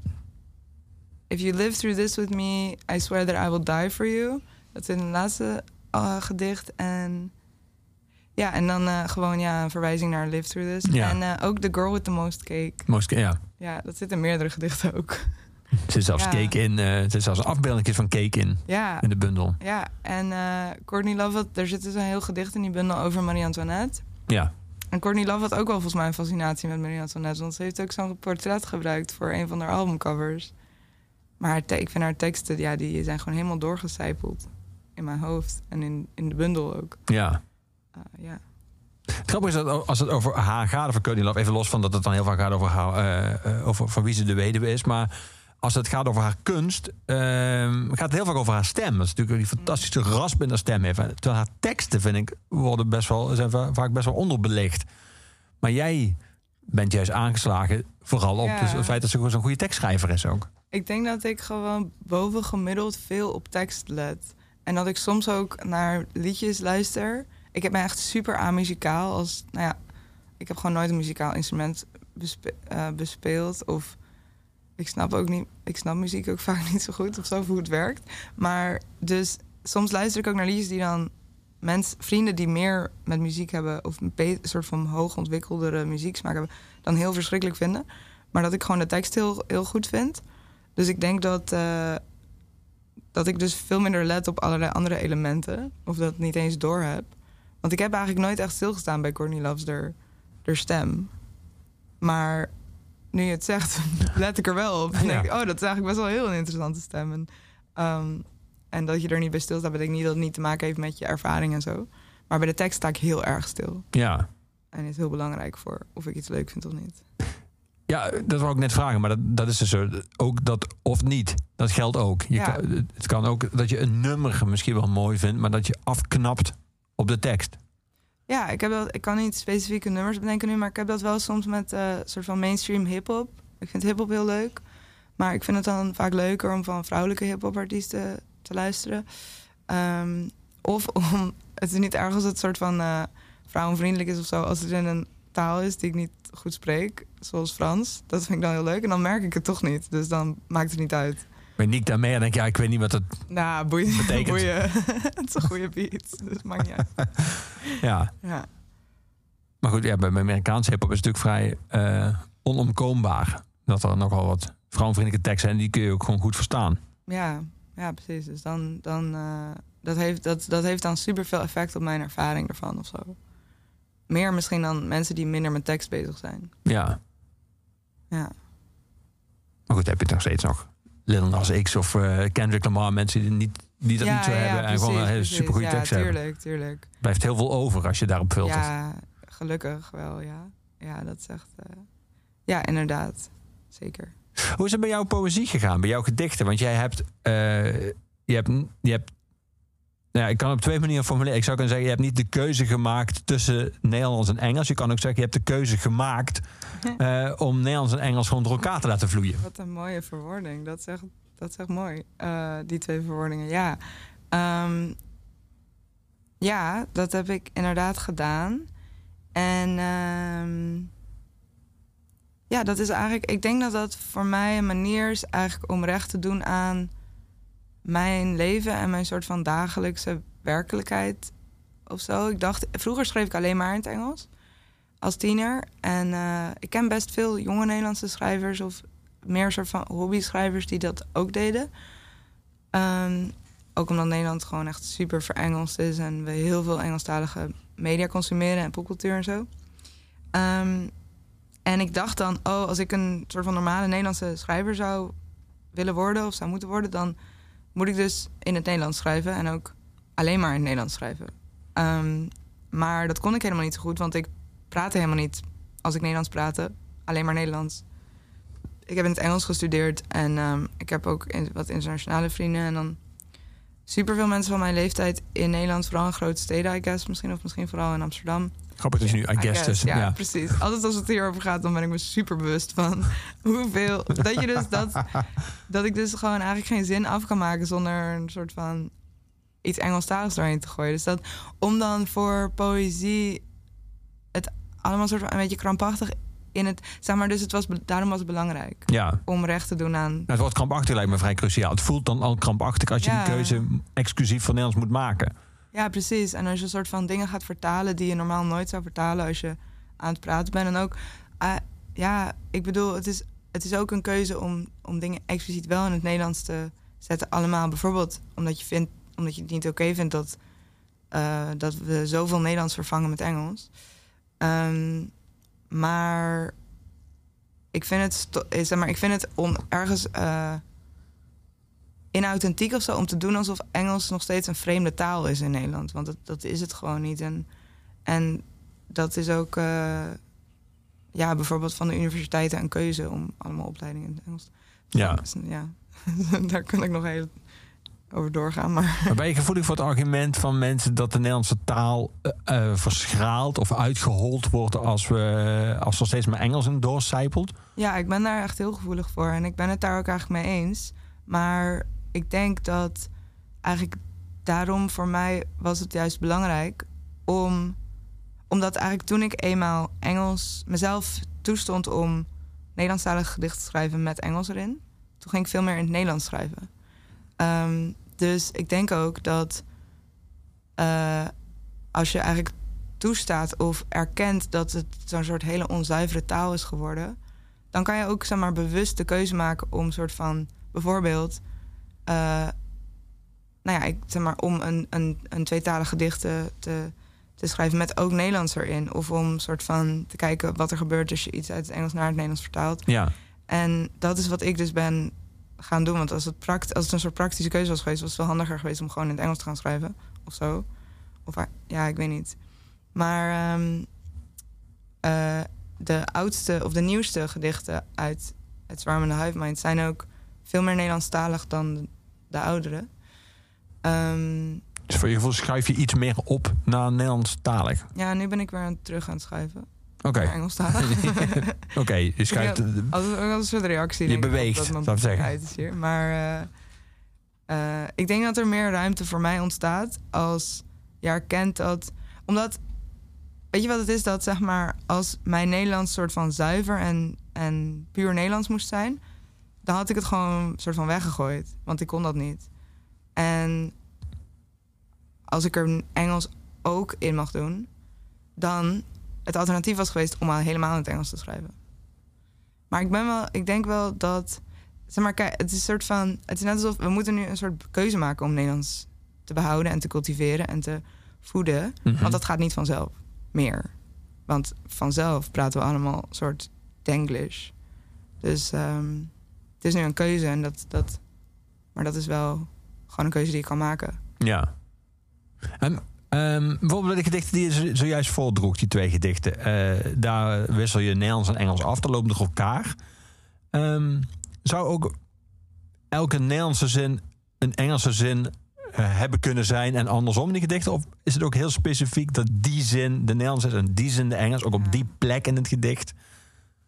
Speaker 3: If you live through this with me, I swear that I will die for you. Dat is in het laatste eh, gedicht. En ja, en dan gewoon ja, een verwijzing naar Live Through This.
Speaker 2: Ja.
Speaker 3: En ook The Girl with the Most Cake.
Speaker 2: Most, ja,
Speaker 3: Ja, dat zit in meerdere gedichten ook.
Speaker 2: er zit zelfs
Speaker 3: Ja.
Speaker 2: cake in. er zit zelfs een afbeelding van cake in,
Speaker 3: Ja,
Speaker 2: in de bundel.
Speaker 3: ja. en eh Courtney Love, er zit dus een heel gedicht in die bundel over Marie-Antoinette.
Speaker 2: Ja,
Speaker 3: En Courtney Love had ook wel volgens mij een fascinatie met Marie-Antoinette. Want ze heeft ook zo'n portret gebruikt voor een van haar albumcovers. Maar te- ik vind haar teksten, ja, die zijn gewoon helemaal doorgecijpeld. In mijn hoofd en in, in de bundel ook.
Speaker 2: ja.
Speaker 3: Eh, ja.
Speaker 2: Het grappige is dat als het over haar gaat, over Courtney Love, even los van dat het dan heel vaak gaat over, haar, over van wie ze de weduwe is, maar als het gaat over haar kunst, ehm, gaat het heel vaak over haar stem. Dat is natuurlijk die fantastische rasp in haar stem heeft. Terwijl haar teksten, vind ik, worden best wel, zijn va- vaak best wel onderbelicht. Maar jij bent juist aangeslagen, vooral op
Speaker 3: Ja.
Speaker 2: dus het feit dat ze gewoon zo'n goede tekstschrijver is ook.
Speaker 3: Ik denk dat ik gewoon boven gemiddeld veel op tekst let. En dat ik soms ook naar liedjes luister. Ik heb me echt super amuzikaal. Als, nou ja, ik heb gewoon nooit een muzikaal instrument bespe- eh, bespeeld. Of ik snap ook niet, ik snap muziek ook vaak niet zo goed of zo, hoe het werkt. Maar dus soms luister ik ook naar liedjes die dan mensen, vrienden die meer met muziek hebben, of een soort van hoog ontwikkeldere muzieksmaak hebben, dan heel verschrikkelijk vinden. Maar dat ik gewoon de tekst heel, heel goed vind. Dus ik denk dat, eh, dat ik dus veel minder let op allerlei andere elementen. Of dat niet eens door heb. Want ik heb eigenlijk nooit echt stilgestaan bij Courtney Love's der stem. Maar nu je het zegt, let ik er wel op. En denk ik, oh, dat is eigenlijk best wel heel een interessante stem. En, ehm, en dat je er niet bij stilstaat, betekent niet dat het niet te maken heeft met je ervaring en zo. Maar bij de tekst sta ik heel erg stil.
Speaker 2: Ja.
Speaker 3: En is heel belangrijk voor of ik iets leuk vind of niet.
Speaker 2: Ja, dat wou ik net vragen, maar dat, dat is dus zo. Ook dat of niet, dat geldt ook. Je
Speaker 3: Ja.
Speaker 2: kan, het kan ook dat je een nummer misschien wel mooi vindt, maar dat je afknapt op de tekst.
Speaker 3: Ja, ik, heb dat, ik kan niet specifieke nummers bedenken nu, maar ik heb dat wel soms met eh soort van mainstream hip-hop. Ik vind hip-hop heel leuk. Maar ik vind het dan vaak leuker om van vrouwelijke hip-hop artiesten te luisteren. Ehm, of om. Het is niet erg als het soort van eh, vrouwenvriendelijk is of zo. Als het in een taal is die ik niet goed spreek, zoals Frans. Dat vind ik dan heel leuk. En dan merk ik het toch niet. Dus dan maakt het niet uit.
Speaker 2: Maar Nick daarmee en denk ja, ik weet niet wat het.
Speaker 3: Nou, boeien.
Speaker 2: Betekent.
Speaker 3: boeien. het is een goede beat. Dus maakt niet uit.
Speaker 2: Ja.
Speaker 3: Ja.
Speaker 2: Maar goed, ja, bij Amerikaanse hip-hop is het natuurlijk vrij eh, onomkoombaar. Dat er nogal wat vrouwenvriendelijke teksten zijn, die kun je ook gewoon goed verstaan.
Speaker 3: Ja, ja precies. Dus dan, dan eh, dat, heeft, dat, dat heeft dan super veel effect op mijn ervaring ervan of zo. Meer misschien dan mensen die minder met tekst bezig zijn.
Speaker 2: Ja.
Speaker 3: Ja,
Speaker 2: Maar goed, heb je het nog steeds nog Lil Nas X of eh, Kendrick Lamar, mensen die, niet, die dat
Speaker 3: ja,
Speaker 2: niet zo
Speaker 3: ja,
Speaker 2: hebben en gewoon een hele
Speaker 3: precies.
Speaker 2: supergoeie
Speaker 3: ja,
Speaker 2: tekst hebben.
Speaker 3: tuurlijk, tuurlijk.
Speaker 2: Blijft heel veel over als je daarop filtert.
Speaker 3: Ja, gelukkig wel, ja. Ja, dat is echt... eh, Ja, inderdaad. Zeker.
Speaker 2: Hoe is het bij jouw poëzie gegaan, bij jouw gedichten? Want jij hebt, eh, je hebt, je hebt ja, ik kan op twee manieren formuleren. Ik zou kunnen zeggen, je hebt niet de keuze gemaakt tussen Nederlands en Engels. Je kan ook zeggen, je hebt de keuze gemaakt eh, om Nederlands en Engels gewoon door elkaar te laten vloeien.
Speaker 3: Wat een mooie verwoording. Dat is echt, dat is echt mooi. Eh, die twee verwoordingen, ja. Ehm, ja, dat heb ik inderdaad gedaan. En ehm, ja, dat is eigenlijk... Ik denk dat dat voor mij een manier is eigenlijk om recht te doen aan mijn leven en mijn soort van dagelijkse werkelijkheid of zo. Ik dacht, vroeger schreef ik alleen maar in het Engels als tiener. En eh, ik ken best veel jonge Nederlandse schrijvers of meer soort van hobby-schrijvers die dat ook deden. Ehm, ook omdat Nederland gewoon echt super verengelst is en we heel veel Engelstalige media consumeren en popcultuur en zo. Ehm, en ik dacht dan, oh, als ik een soort van normale Nederlandse schrijver zou willen worden of zou moeten worden, dan moet ik dus in het Nederlands schrijven en ook alleen maar in het Nederlands schrijven. Ehm, maar dat kon ik helemaal niet zo goed, want ik praatte helemaal niet als ik Nederlands praatte, alleen maar Nederlands. Ik heb in het Engels gestudeerd en ehm, ik heb ook wat internationale vrienden. En dan superveel mensen van mijn leeftijd in Nederland, vooral in grote steden, I guess. Misschien of misschien vooral in Amsterdam.
Speaker 2: Grappig dus nu, I guess.
Speaker 3: guess,
Speaker 2: dus,
Speaker 3: ja,
Speaker 2: ja.
Speaker 3: precies. Altijd als het hierover gaat, dan ben ik me super bewust van hoeveel. Dat je dus dat. Dat ik dus gewoon eigenlijk geen zin af kan maken zonder een soort van iets Engelstaligs doorheen te gooien. Dus dat om dan voor poëzie het allemaal soort van een beetje krampachtig in het. Zeg maar, dus het was, daarom was het belangrijk
Speaker 2: ja.
Speaker 3: om recht te doen aan.
Speaker 2: Nou, het woord krampachtig lijkt me vrij cruciaal. Het voelt dan al krampachtig als je
Speaker 3: Ja.
Speaker 2: die keuze exclusief voor Nederlands moet maken.
Speaker 3: Ja, precies. En als je een soort van dingen gaat vertalen die je normaal nooit zou vertalen als je aan het praten bent. En ook, ah, ja, ik bedoel, het is, het is ook een keuze om, om dingen expliciet wel in het Nederlands te zetten. Allemaal bijvoorbeeld omdat je, vindt, omdat je het niet oké vindt dat, eh, dat we zoveel Nederlands vervangen met Engels. Ehm, maar ik vind het, eh, zeg maar, ik vind het on, ergens eh, inauthentiek of zo om te doen alsof Engels nog steeds een vreemde taal is in Nederland. Want dat, dat is het gewoon niet. En, en dat is ook eh, ja, bijvoorbeeld van de universiteiten een keuze om allemaal opleidingen in het Engels.
Speaker 2: Ja.
Speaker 3: Dus, ja. Daar kan ik nog heel over doorgaan. Maar
Speaker 2: Maar ben je gevoelig voor het argument van mensen dat de Nederlandse taal eh, verschraalt of uitgehold wordt als, we, als er steeds meer Engels in doorcijpelt?
Speaker 3: ja, ik ben daar echt heel gevoelig voor. En ik ben het daar ook eigenlijk mee eens. Maar ik denk dat eigenlijk daarom voor mij was het juist belangrijk om. Omdat eigenlijk toen ik eenmaal Engels mezelf toestond om Nederlandstalige gedichten te schrijven met Engels erin, toen ging ik veel meer in het Nederlands schrijven. Ehm, dus ik denk ook dat eh, als je eigenlijk toestaat of erkent dat het zo'n soort hele onzuivere taal is geworden, dan kan je ook zeg maar, bewust de keuze maken om soort van bijvoorbeeld, eh, nou ja, ik, zeg maar, om een, een, een tweetalig gedicht te, te, te schrijven met ook Nederlands erin. Of om soort van te kijken wat er gebeurt als je iets uit het Engels naar het Nederlands vertaalt.
Speaker 2: Ja.
Speaker 3: En dat is wat ik dus ben gaan doen. Want als het, pract als het een soort praktische keuze was geweest, was het wel handiger geweest om gewoon in het Engels te gaan schrijven. Of zo. Of ah, ja, ik weet niet. Maar ehm, eh, de oudste of de nieuwste gedichten uit het Zwarmende Hive Mind zijn ook veel meer Nederlandstalig dan de, de oudere. Ehm,
Speaker 2: Dus voor je gevoel schrijf je iets meer op naar Nederlandstalig.
Speaker 3: ja, nu ben ik weer aan, terug aan het schrijven.
Speaker 2: Oké,
Speaker 3: Naar Engelstalig.
Speaker 2: oké. Je schrijft...
Speaker 3: Als, als een soort reactie.
Speaker 2: Je beweegt,
Speaker 3: dat
Speaker 2: zou ik zeggen.
Speaker 3: uit is hier. Maar eh, eh, ik denk dat er meer ruimte voor mij ontstaat als je erkent dat. Omdat, weet je wat het is? Dat zeg maar, als mijn Nederlands soort van zuiver en, en puur Nederlands moest zijn, dan had ik het gewoon soort van weggegooid. Want ik kon dat niet. En als ik er Engels ook in mag doen, dan het alternatief was geweest om al helemaal in het Engels te schrijven. Maar ik ben wel, ik denk wel dat, zeg maar, kijk, het is een soort van, het is net alsof we moeten nu een soort keuze maken om Nederlands te behouden en te cultiveren en te voeden,
Speaker 2: Mhm.
Speaker 3: want dat gaat niet vanzelf meer. Want vanzelf praten we allemaal een soort Denglish. Dus ehm, het is nu een keuze en dat, dat, maar dat is wel gewoon een keuze die je kan maken.
Speaker 2: Ja. En Ehm, bijvoorbeeld de gedichten die je zo- zojuist voordroeg, die twee gedichten. eh, daar wissel je Nederlands en Engels af, dat loopt door elkaar. Ehm, zou ook elke Nederlandse zin een Engelse zin eh, hebben kunnen zijn en andersom die gedichten? Of is het ook heel specifiek dat die zin de Nederlands is en die zin de Engels, ook op die plek in het gedicht?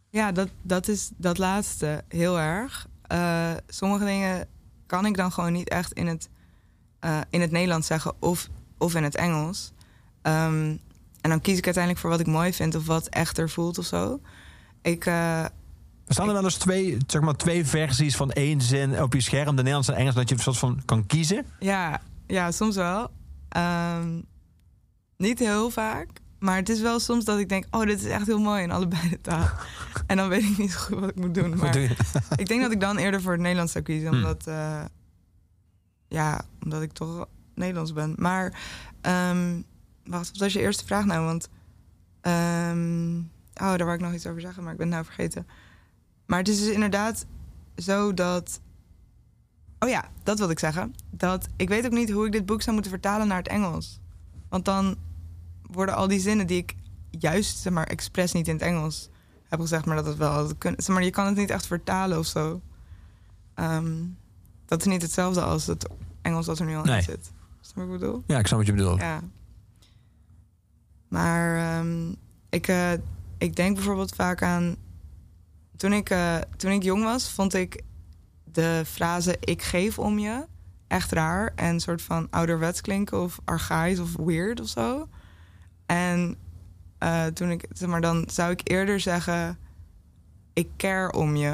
Speaker 3: Ja, dat, dat is dat laatste heel erg. Eh, sommige dingen kan ik dan gewoon niet echt in het, eh, in het Nederlands zeggen of, of in het Engels. Ehm, en dan kies ik uiteindelijk voor wat ik mooi vind of wat echter voelt of zo. Ik, eh,
Speaker 2: Staan er wel eens twee, zeg maar, twee versies van één zin op je scherm, de Nederlands en Engels, dat je een soort van kan kiezen?
Speaker 3: ja, ja, soms wel. Ehm, niet heel vaak. Maar het is wel soms dat ik denk, oh, dit is echt heel mooi in allebei de taal. en dan weet ik niet zo goed wat ik moet doen. Maar
Speaker 2: doe
Speaker 3: ik denk dat ik dan eerder voor het Nederlands zou kiezen.
Speaker 2: Hmm.
Speaker 3: Omdat, eh, ja, omdat ik toch Nederlands ben. Maar, ehm, wacht, wat was je eerste vraag nou? Want, ehm, oh, daar wou ik nog iets over zeggen, maar ik ben het nou vergeten. Maar het is dus inderdaad zo dat... Oh ja, dat wilde ik zeggen. Dat ik weet ook niet hoe ik dit boek zou moeten vertalen naar het Engels. Want dan worden al die zinnen die ik juist, zeg maar, expres niet in het Engels heb gezegd, maar dat het wel had kunnen. Zeg maar je kan het niet echt vertalen of zo. Ehm, dat is niet hetzelfde als het Engels dat er nu al
Speaker 2: Nee.
Speaker 3: in zit. Snap je wat ik bedoel?
Speaker 2: Ja, ik snap wat je bedoelt.
Speaker 3: Ja. Maar ehm, ik, eh, ik denk bijvoorbeeld vaak aan. Toen ik, eh, toen ik jong was, vond ik de frase ik geef om je echt raar. En een soort van ouderwets klinken of archaïs of weird of zo. En eh, toen ik, zeg maar, dan zou ik eerder zeggen ik care om je.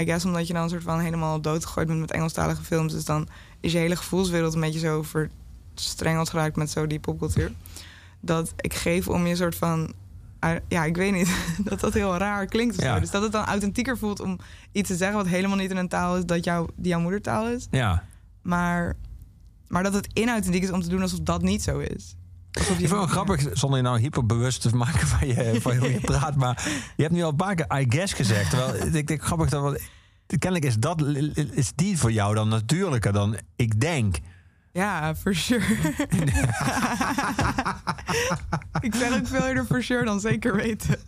Speaker 3: I guess omdat je dan een soort van helemaal doodgegooid bent met Engelstalige films. Dus dan is je hele gevoelswereld een beetje zo verstrengeld geraakt met zo die popcultuur. Dat ik geef om je soort van. ah, Ja, ik weet niet. Dat dat heel raar klinkt.
Speaker 2: Ja.
Speaker 3: Dus dat het dan authentieker voelt om iets te zeggen wat helemaal niet in een taal is dat jou, die jouw moedertaal is.
Speaker 2: Ja.
Speaker 3: Maar, maar dat het inauthentiek is om te doen alsof dat niet zo is. Alsof
Speaker 2: Ik vind het wel grappig, zonder je nou hyperbewust te maken van, je, van hoe je praat. Maar je hebt nu al een paar keer I guess gezegd. Terwijl ik denk grappig dat... wat- Kennelijk is, dat, is die voor jou dan natuurlijker dan ik denk.
Speaker 3: Ja, for sure. ik zeg ook veel eerder for sure dan zeker weten.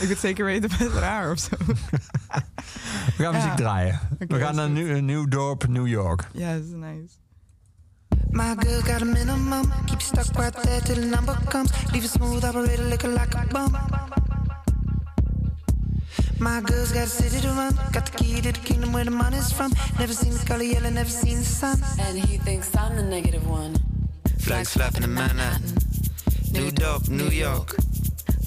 Speaker 3: ik het zeker weten best raar of zo.
Speaker 2: We gaan muziek draaien. We gaan naar een nieuw dorp, New York.
Speaker 3: Ja, dat is nice.
Speaker 5: My girl got a minimum. Keep you stuck right there till the number comes. Leave it smooth, operator looking like a bum. My girl's got a city to run. Got the key to the kingdom where the money's from. Never seen the color yellow, never seen the sun.
Speaker 6: And he thinks I'm the negative one.
Speaker 5: Flags flapping in Manhattan. New dope, New York.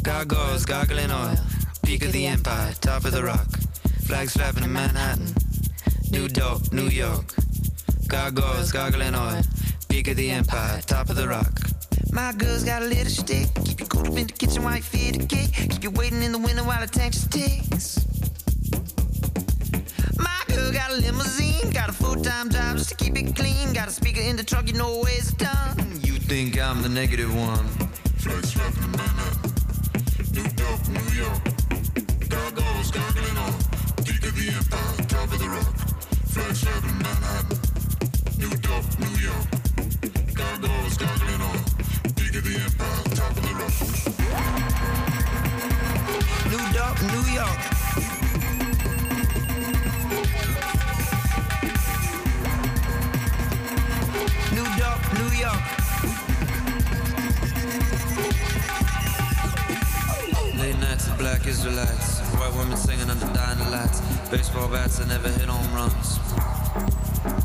Speaker 5: Gargoyles gargling oil. Peak of the empire, top of the rock. Flags flapping in Manhattan. New dope, New York. Gargoyles gargling oil. Of the empire, top of the rock. My girl's got a little stick. Keep you cool up in the kitchen while you feed the cake. Keep you waiting in the window while the tank just ticks. My girl got a limousine, got a full-time job just to keep it clean. Got a speaker in the truck, you know where it's done. You think I'm the negative one?
Speaker 7: Flags flapping in Manhattan. New dope, New York. Gargoyles gargling on. Peak of the empire, top of the rock. Flags flapping in Manhattan. New dope, New York.
Speaker 5: New York, New York. New York, New York. Late nights black Israelites, white women singing under dying lights, baseball bats that never hit home runs.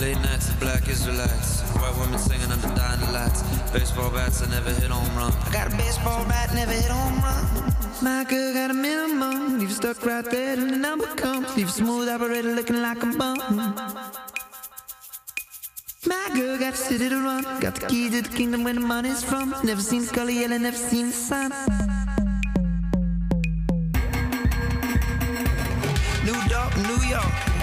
Speaker 5: Late nights of black Israelites, white women singing under dying lights, baseball bats that never hit home run. I got a baseball bat, never hit home run. My girl got a minimum, leave you stuck right there till the number comes. Leave you smooth operator looking like a bum. My girl got a city to run, got the key to the kingdom where the money's from. Never seen the color yellow, never seen the sun. New York, New York.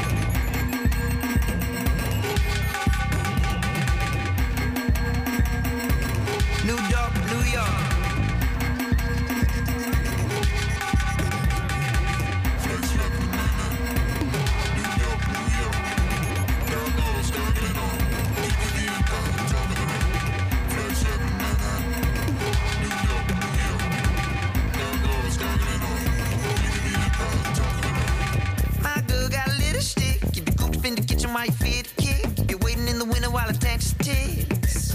Speaker 7: in the kitchen while you feed the kid. You're waiting in the winter while
Speaker 5: it tanks ticks.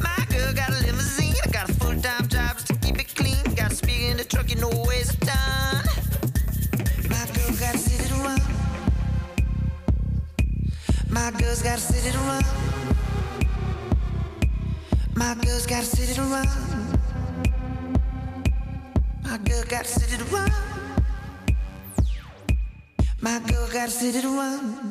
Speaker 5: My girl got a limousine. I got a full time job just to keep it clean. Got a speaker in the truck, you know where's it done. My girl got a city to run. My girl's got a city to run. My girl's got a city to run. My girl got a city to run. My girl got a city to run.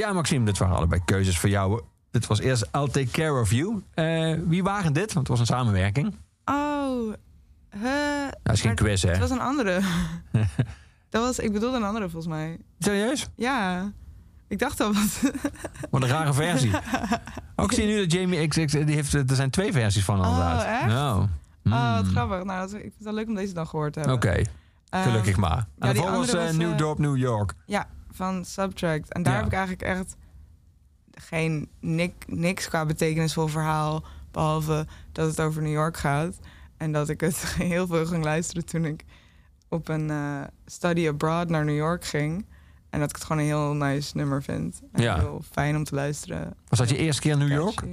Speaker 2: Ja, Maxime, dit waren allebei keuzes voor jou. Dit was eerst I'll Take Care of You. Eh, wie waren dit? Want het was een samenwerking.
Speaker 3: Oh, huh,
Speaker 2: Dat is geen quiz, hè?
Speaker 3: Het was een andere. dat was, ik bedoelde een andere volgens mij.
Speaker 2: Serieus?
Speaker 3: Ja, ik dacht al wat.
Speaker 2: Wat een rare versie. Ook zie je nu dat Jamie XX... Die heeft, er zijn twee versies van inderdaad.
Speaker 3: echt?
Speaker 2: Nou.
Speaker 3: Oh, wat
Speaker 2: Hmm.
Speaker 3: grappig. Nou, dat, ik vind het wel leuk om deze dan gehoord te hebben.
Speaker 2: Oké,
Speaker 3: Ehm,
Speaker 2: gelukkig maar. En
Speaker 3: ja,
Speaker 2: was
Speaker 3: andere
Speaker 2: eh,
Speaker 3: was,
Speaker 2: New
Speaker 3: eh,
Speaker 2: Dorp, New York.
Speaker 3: Ja, van Subtract. En daar
Speaker 2: Ja.
Speaker 3: heb ik eigenlijk echt geen nik, niks qua betekenisvol verhaal. Behalve dat het over New York gaat. En dat ik het heel veel ging luisteren toen ik op een eh, study abroad naar New York ging. En dat ik het gewoon een heel nice nummer vind. En
Speaker 2: Ja.
Speaker 3: heel fijn om te luisteren.
Speaker 2: Was dat je eerste keer in New York?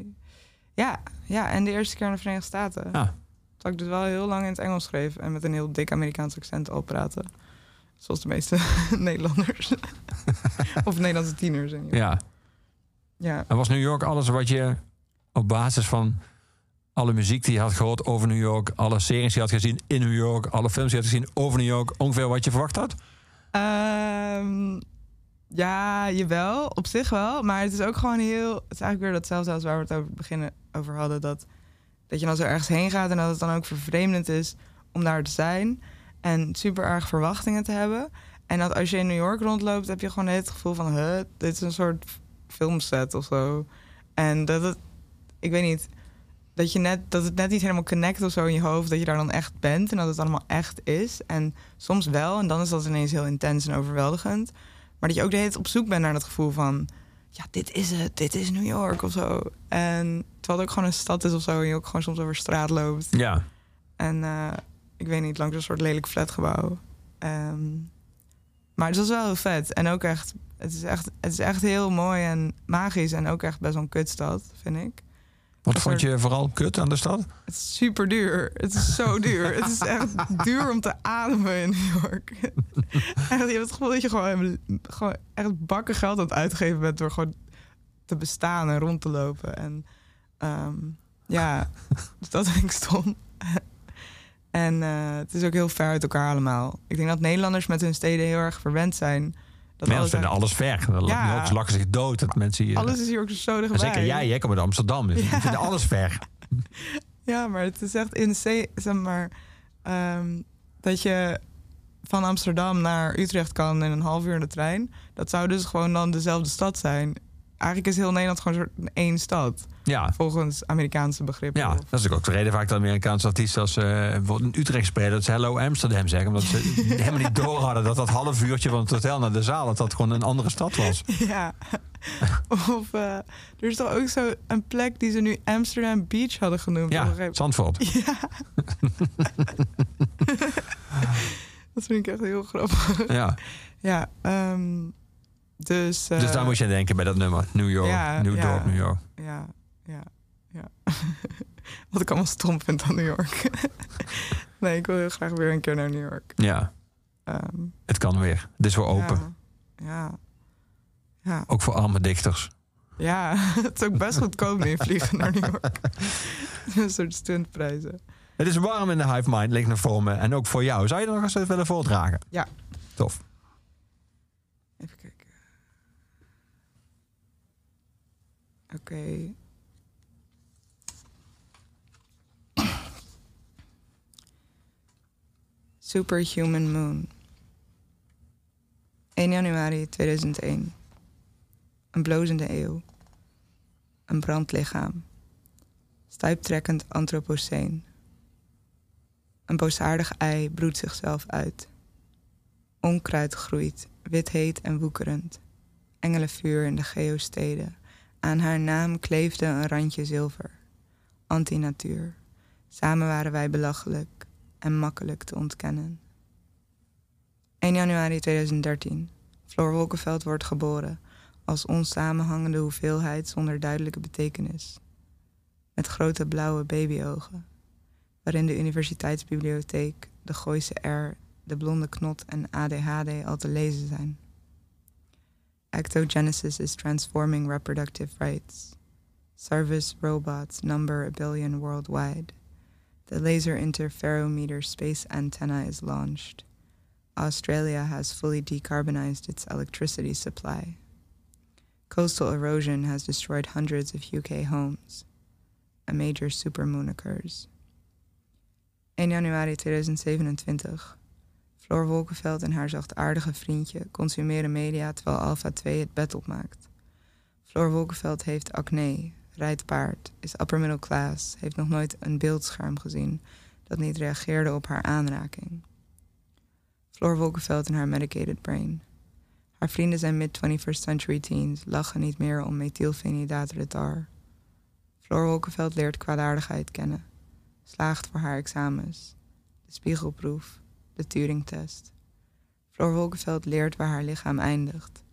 Speaker 3: Ja, ja, en de eerste keer in de Verenigde Staten.
Speaker 2: Ja.
Speaker 3: Terwijl ik dus wel heel lang in het Engels schreef en met een heel dik Amerikaans accent al praten. Zoals de meeste Nederlanders. of Nederlandse tieners. geval.
Speaker 2: Ja.
Speaker 3: Ja.
Speaker 2: En was New York alles wat je op basis van alle muziek die je had gehoord over New York, alle series die je had gezien in New York, alle films die je had gezien over New York, ongeveer wat je verwacht had?
Speaker 3: Ehm, ja, jawel, op zich wel. Maar het is ook gewoon heel... Het is eigenlijk weer datzelfde als waar we het over het begin over hadden. Dat, dat je dan zo ergens heen gaat en dat het dan ook vervreemdend is om daar te zijn. En super erg verwachtingen te hebben. En dat als je in New York rondloopt, heb je gewoon het gevoel van... Huh, dit is een soort filmset of zo. En dat het... Ik weet niet... Dat, je net, dat het net niet helemaal connect of zo in je hoofd. Dat je daar dan echt bent en dat het allemaal echt is. En soms wel. En dan is dat ineens heel intens en overweldigend. Maar dat je ook de hele tijd op zoek bent naar dat gevoel van... Ja, dit is het. Dit is New York of zo. En terwijl het ook gewoon een stad is of zo. En je ook gewoon soms over straat loopt.
Speaker 2: Ja.
Speaker 3: En eh, ik weet niet, langs een soort lelijk flatgebouw. Ehm, maar het was wel heel vet. En ook echt, het is echt, het is echt heel mooi en magisch. En ook echt best wel een kutstad, vind ik.
Speaker 2: Wat vond je vooral kut aan de stad?
Speaker 3: Het is super duur. Het is zo duur. het is echt duur om te ademen in New York. echt, je hebt het gevoel dat je gewoon, gewoon echt bakken geld aan het uitgeven bent... door gewoon te bestaan en rond te lopen. En ehm, ja, dus dat vind ik stom. En eh, het is ook heel ver uit elkaar allemaal. Ik denk dat Nederlanders met hun steden heel erg verwend zijn. Dat
Speaker 2: Mensen vinden alles ver. Dan
Speaker 3: Ja.
Speaker 2: lachen zich dood dat mensen hier...
Speaker 3: alles is hier ook zo dichtbij.
Speaker 2: zeker jij, jij komt uit Amsterdam. Dus
Speaker 3: Ja.
Speaker 2: Die vinden alles ver.
Speaker 3: Ja, maar het is echt insane. Zeg maar, ehm, dat je van Amsterdam naar Utrecht kan in een half uur in de trein. Dat zou dus gewoon dan dezelfde stad zijn. Eigenlijk is heel Nederland gewoon een soort één stad.
Speaker 2: Ja.
Speaker 3: Volgens Amerikaanse begrippen.
Speaker 2: Ja, dat is ook de reden vaak dat Amerikaanse artiesten als eh, in Utrecht spelen, dat ze Hello Amsterdam zeggen. Omdat ze helemaal niet door hadden dat dat half uurtje van het hotel naar de zaal, dat dat gewoon een andere stad was.
Speaker 3: Ja. of eh, er is toch ook zo een plek die ze nu Amsterdam Beach hadden genoemd. een
Speaker 2: Ja. Zandvoort.
Speaker 3: Ja. dat vind ik echt heel grappig.
Speaker 2: Ja.
Speaker 3: Ja, ehm, dus... eh,
Speaker 2: Dus daar moet je aan denken bij dat nummer. New York,
Speaker 3: ja,
Speaker 2: New
Speaker 3: ja.
Speaker 2: York, New York.
Speaker 3: Ja, ja, ja. Wat ik allemaal stom vind aan New York. nee, ik wil heel graag weer een keer naar New York.
Speaker 2: Ja,
Speaker 3: Ehm,
Speaker 2: het kan weer. Het is weer open.
Speaker 3: Ja, ja. Ja,
Speaker 2: Ook voor arme dichters.
Speaker 3: ja. het is ook best goedkoop nu vliegen naar New York. een soort stuntprijzen.
Speaker 2: Het is warm in de Hive Mind, ligt nog voor me. En ook voor jou. Zou je er nog eens even willen voordragen?
Speaker 3: Ja.
Speaker 2: Tof.
Speaker 3: Even kijken. Oké. Superhuman Moon. 1 januari 2001. Een blozende eeuw. Een brandlichaam. Stuiptrekkend antropoceen. Een boosaardig ei broedt zichzelf uit. Onkruid groeit, wit heet en woekerend. Engelenvuur in de geosteden. Aan haar naam kleefde een randje zilver. Antinatuur. Samen waren wij belachelijk en makkelijk te ontkennen. 1 januari 2013. Floor Wolkenveld wordt geboren als onsamenhangende hoeveelheid zonder duidelijke betekenis. Met grote blauwe babyogen, waarin de universiteitsbibliotheek, de Gooise R, de blonde knot en ADHD al te lezen zijn. Ectogenesis is transforming reproductive rights. Service robots number a billion worldwide. The laser interferometer space antenna is launched. Australia has fully decarbonized its electricity supply. Coastal erosion has destroyed hundreds of UK homes. A major supermoon occurs. 1 januari 2027. Floor Wolkenveld en haar zachtaardige vriendje consumeren media terwijl Alpha 2 het bed opmaakt. Floor Wolkenveld heeft acne, rijdt paard, is upper middle class, heeft nog nooit een beeldscherm gezien dat niet reageerde op haar aanraking. Floor Wolkenveld en haar medicated brain. Haar vrienden zijn mid-21st century teens, lachen niet meer om methylphenidatenretar. Floor Wolkenveld leert kwaadaardigheid kennen, slaagt voor haar examens, de spiegelproef, de Turing-test. Floor Wolkenveld leert waar haar lichaam eindigt,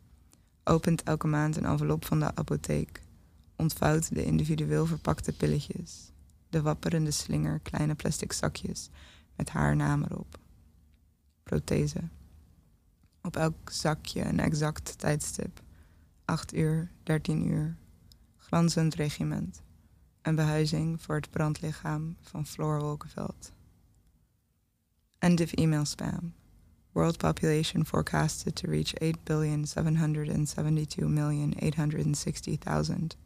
Speaker 3: opent elke maand een envelop van de apotheek, ontvouwt de individueel verpakte pilletjes, de wapperende slinger kleine plastic zakjes met haar naam erop. Prothese. Op elk zakje een exact tijdstip. 8 uur, 13 uur. Glanzend regiment. Een behuizing voor het brandlichaam van Floor Wolkenveld. End of email spam. World population forecasted to reach 8,772,860,000.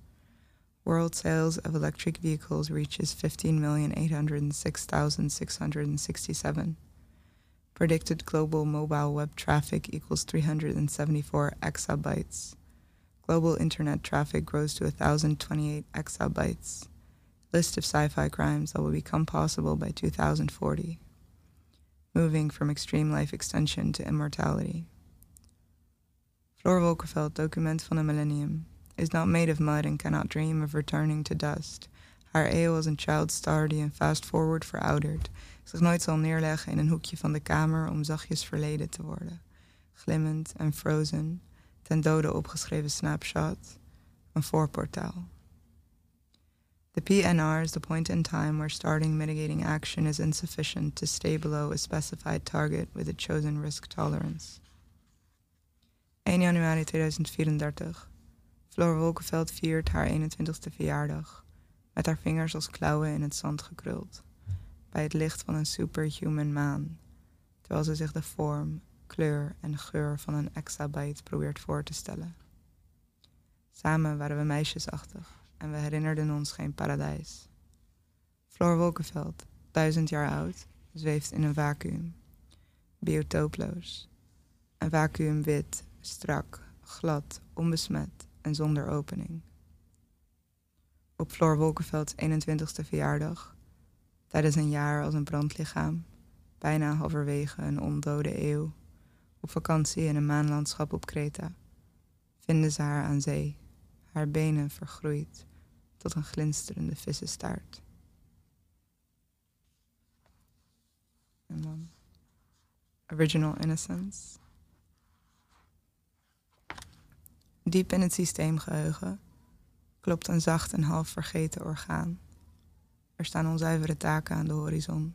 Speaker 3: World sales of electric vehicles reaches 15,806,667. Predicted global mobile web traffic equals 374 exabytes. Global internet traffic grows to 1,028 exabytes. List of sci fi crimes that will become possible by 2040. Moving from extreme life extension to immortality. Floor Wolkenveld, document van een millennium, is not made of mud and cannot dream of returning to dust. Haar eeuw als een child star die een fast forward verouderd, zich nooit zal neerleggen in een hoekje van de kamer om zachtjes verleden te worden. Glimmend en frozen, ten dode opgeschreven snapshot, een voorportaal. The PNR is the point in time where starting mitigating action is insufficient to stay below a specified target with a chosen risk tolerance. 1 januari 2034. Floor Wolkenveld viert haar 21ste verjaardag, met haar vingers als klauwen in het zand gekruld, bij het licht van een superhuman maan, terwijl ze zich de vorm, kleur en geur van een exabyte probeert voor te stellen. Samen waren we meisjesachtig en we herinnerden ons geen paradijs. Floor Wolkenveld, duizend jaar oud, zweeft in een vacuüm. Biotooploos. Een vacuüm wit, strak, glad, onbesmet en zonder opening. Op Floor Wolkenvelds 21ste verjaardag, tijdens een jaar als een brandlichaam, bijna halverwege een ondode eeuw, op vakantie in een maanlandschap op Kreta, vinden ze haar aan zee, haar benen vergroeid tot een glinsterende vissenstaart. En dan Original Innocence. Diep in het systeemgeheugen klopt een zacht en half vergeten orgaan. Er staan onzuivere taken aan de horizon.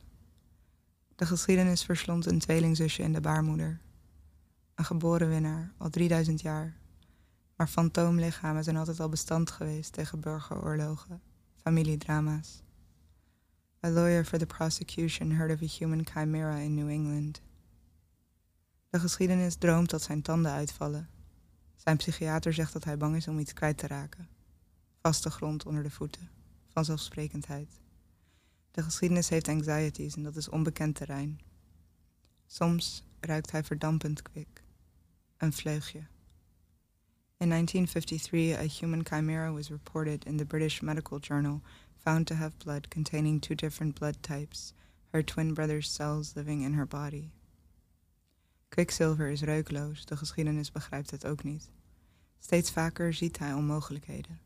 Speaker 3: De geschiedenis verslond een tweelingzusje in de baarmoeder. Een geboren winnaar, al 3000 jaar. Maar fantoomlichamen zijn altijd al bestand geweest tegen burgeroorlogen, familiedrama's. A lawyer for the prosecution heard of a human chimera in New England. De geschiedenis droomt dat zijn tanden uitvallen. Zijn psychiater zegt dat hij bang is om iets kwijt te raken. Vaste grond onder de voeten, vanzelfsprekendheid. De geschiedenis heeft anxieties en dat is onbekend terrein. Soms ruikt hij verdampend kwik. Een vleugje. In 1953, a human chimera was reported in the British Medical Journal, found to have blood containing two different blood types, her twin brother's cells living in her body. Kwikzilver is reukloos, de geschiedenis begrijpt het ook niet. Steeds vaker ziet hij onmogelijkheden.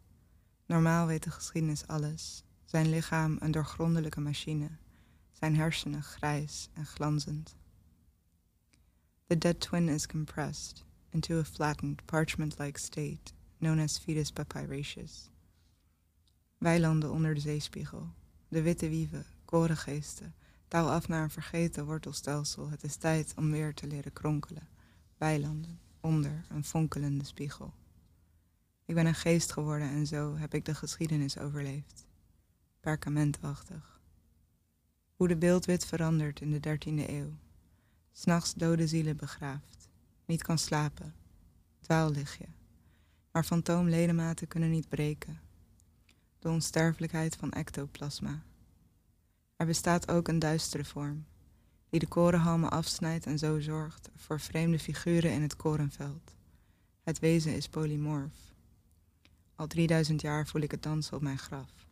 Speaker 3: Normaal weet de geschiedenis alles. Zijn lichaam een doorgrondelijke machine, zijn hersenen grijs en glanzend. The dead twin is compressed into a flattened, parchment-like state known as fetus papyraceus. Weilanden onder de zeespiegel, de witte wieven, korengeesten, touw af naar een vergeten wortelstelsel. Het is tijd om weer te leren kronkelen. Weilanden, onder een fonkelende spiegel. Ik ben een geest geworden en zo heb ik de geschiedenis overleefd. Perkamentachtig. Hoe de beeldwit verandert in de dertiende eeuw. S'nachts dode zielen begraaft. Niet kan slapen. Dwaal lig je. maar fantoomledematen kunnen niet breken. De onsterfelijkheid van ectoplasma. Er bestaat ook een duistere vorm, die de korenhalmen afsnijdt en zo zorgt voor vreemde figuren in het korenveld. Het wezen is polymorf. Al 3000 jaar voel ik het dansen op mijn graf.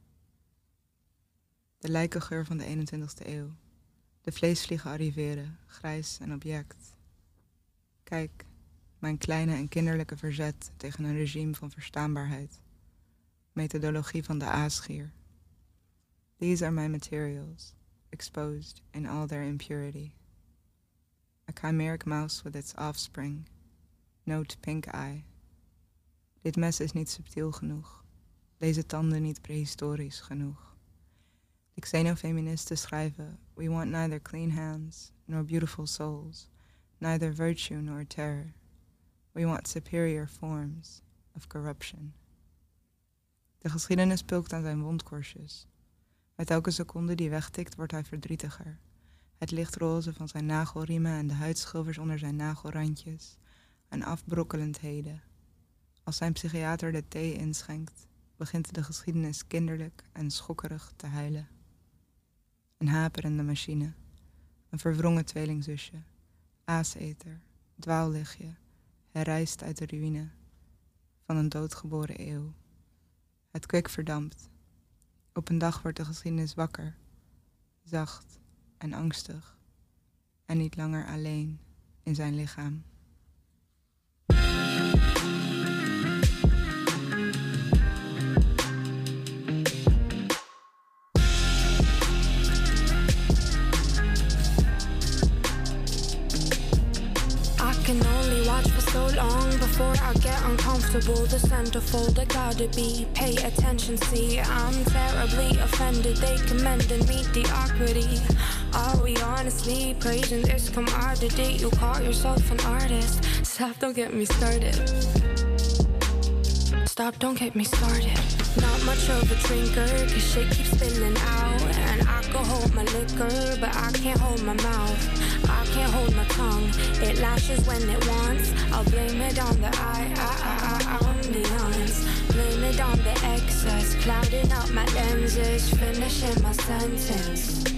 Speaker 3: De lijkengeur van de 21ste eeuw. De vleesvliegen arriveren, grijs en object. Kijk, mijn kleine en kinderlijke verzet tegen een regime van verstaanbaarheid. Methodologie van de aasgier. These are my materials, exposed in all their impurity. A chimeric mouse with its offspring. Note pink eye. Dit mes is niet subtiel genoeg. Deze tanden niet prehistorisch genoeg. De xenofeministen schrijven: We want neither clean hands nor beautiful souls, neither virtue nor terror. We want superior forms of corruption. De geschiedenis pulkt aan zijn wondkorstjes. Met elke seconde die wegtikt, wordt hij verdrietiger. Het lichtroze van zijn nagelriemen en de huidschilfers onder zijn nagelrandjes. En afbrokkelendheden. Als zijn psychiater de thee inschenkt, begint de geschiedenis kinderlijk en schokkerig te huilen. Een haperende machine. Een verwrongen tweelingzusje. Aaseter. Dwaallichtje. Herrijst uit de ruïne van een doodgeboren eeuw. Het kwik verdampt. Op een dag wordt de geschiedenis wakker. Zacht en angstig. En niet langer alleen in zijn lichaam.
Speaker 8: Before I get uncomfortable. The centerfold, I gotta be. Pay attention, see, I'm terribly offended. They commended mediocrity. Are we honestly praising this commodity? You call yourself an artist. Stop, don't get me started. Stop, don't get me started. Not much of a drinker, cause shit keeps spilling out. And Can hold my liquor, but I can't hold my mouth. I can't hold my tongue. It lashes when it wants. I'll blame it on the I, I, I, I, the. Blame it on the excess, clouding up my lenses, finishing my sentence.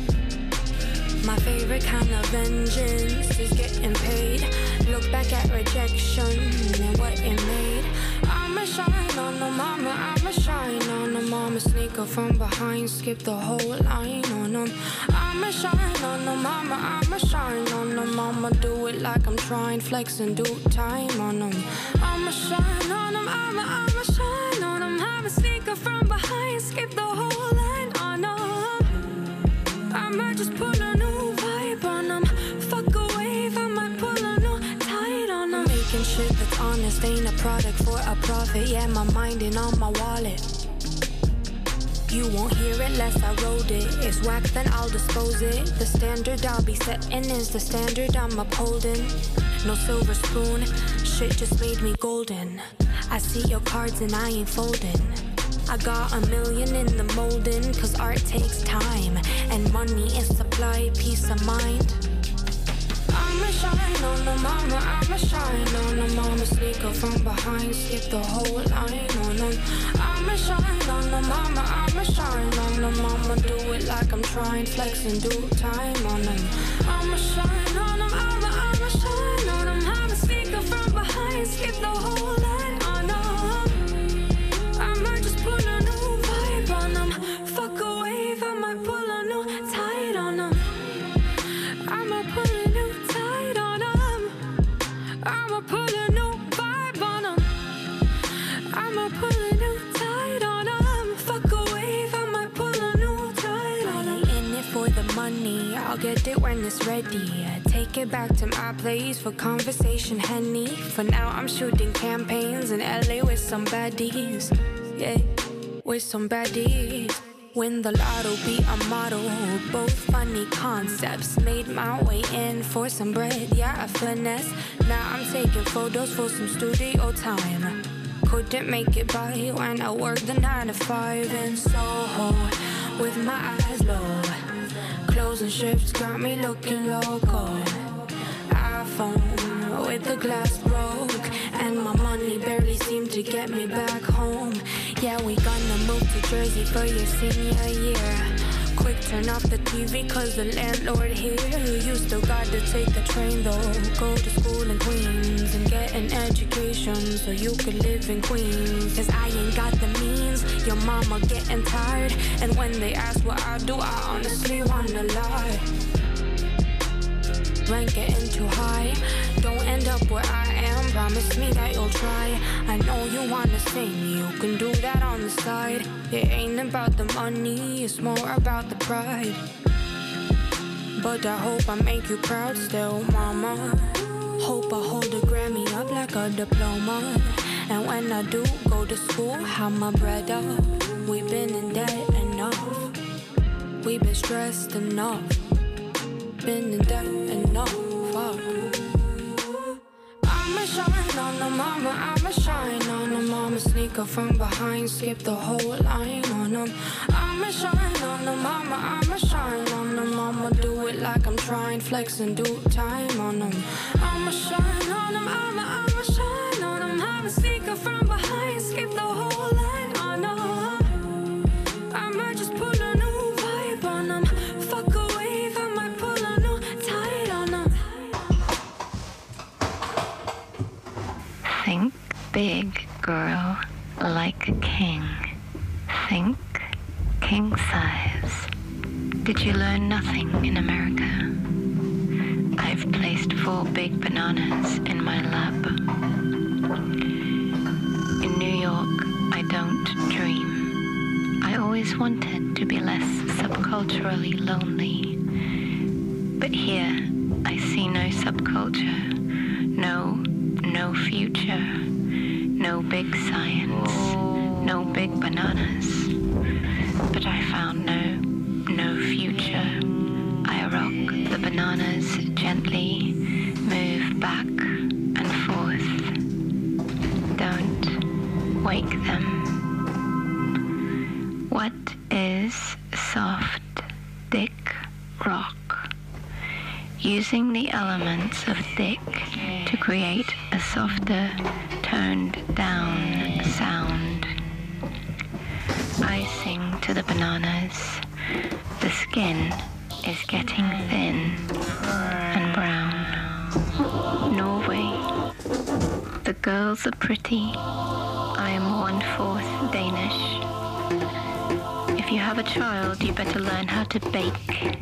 Speaker 8: My favorite kind of vengeance is getting paid. Look back at rejection and what it made. I'ma shine on the mama, I'ma shine on the mama. Sneak up from behind, skip the whole line on them. I'ma shine on the mama, I'ma shine on the mama. Do it like I'm trying, flex and do time on them. I'ma shine on them, I'ma, I'ma shine on them. I'ma sneak up from behind, skip the whole line on them. I might just pull a honest ain't a product for a profit. Yeah, my mind and on my wallet. You won't hear it unless I wrote it. It's whack, then I'll dispose it. The standard I'll be setting is the standard I'm upholding. No silver spoon, shit just made me golden. I see your cards and I ain't folding. I got a million in the molding, cause art takes time. And money is supply, peace of mind. I'ma shine on the mama, I'ma shine on the mama. Sneak up from behind, skip the whole line on them. I'ma shine on the mama, I'ma shine on the mama. Do it like I'm trying, flex and do time on them. I'ma shine on them, I'ma, I'ma shine on them. I'ma sneak up from behind, skip the whole back to my place for conversation, Henny. For now, I'm shooting campaigns in LA with some baddies. Yeah, with some baddies. Win the lotto, be a model. Both funny concepts. Made my way in for some bread, yeah, a finesse. Now I'm taking photos for some studio time. Couldn't make it by when I worked the nine to five in Soho with my eyes low. Closing shifts got me looking local. The glass broke, and my money barely seemed to get me back home. Yeah, we gonna move to Jersey for your senior year. Quick turn off the TV cause the landlord here. You still got to take the train though. Go to school in Queens and get an education so you could live in Queens. Cause I ain't got the means. Your mama getting tired. And when they ask what I do, I honestly wanna lie. Rent getting too high. Don't end up where I am. Promise me that you'll try. I know you wanna sing. You can do that on the side. It ain't about the money, it's more about the pride. But I hope I make you proud still, mama. Hope I hold a Grammy up like a diploma. And when I do go to school, have my bread up. We've been in debt enough. We've been stressed enough. Been in debt enough. Fuck. I'ma shine on the mama, I'ma shine on the mama. Sneak up from behind, skip the whole line on them. I'ma shine on the mama, I'ma shine on the mama. Do it like I'm trying, flex and do time on them. I'ma shine on them, I'ma, I'ma
Speaker 9: big, girl, like a king. Think king size. Did you learn nothing in America? I've placed four big bananas in my lap. In New York, I don't dream. I always wanted to be less subculturally lonely. But here, I see no subculture, no, no future, no big science, no big bananas. But I found no, no future. I rock the bananas gently, move back and forth. Don't wake them. What is soft, thick rock? Using the elements of thick to create softer, toned down sound. I sing to the bananas. The skin is getting thin and brown. Norway. The girls are pretty. I am one fourth Danish. If you have a child, you better learn how to bake.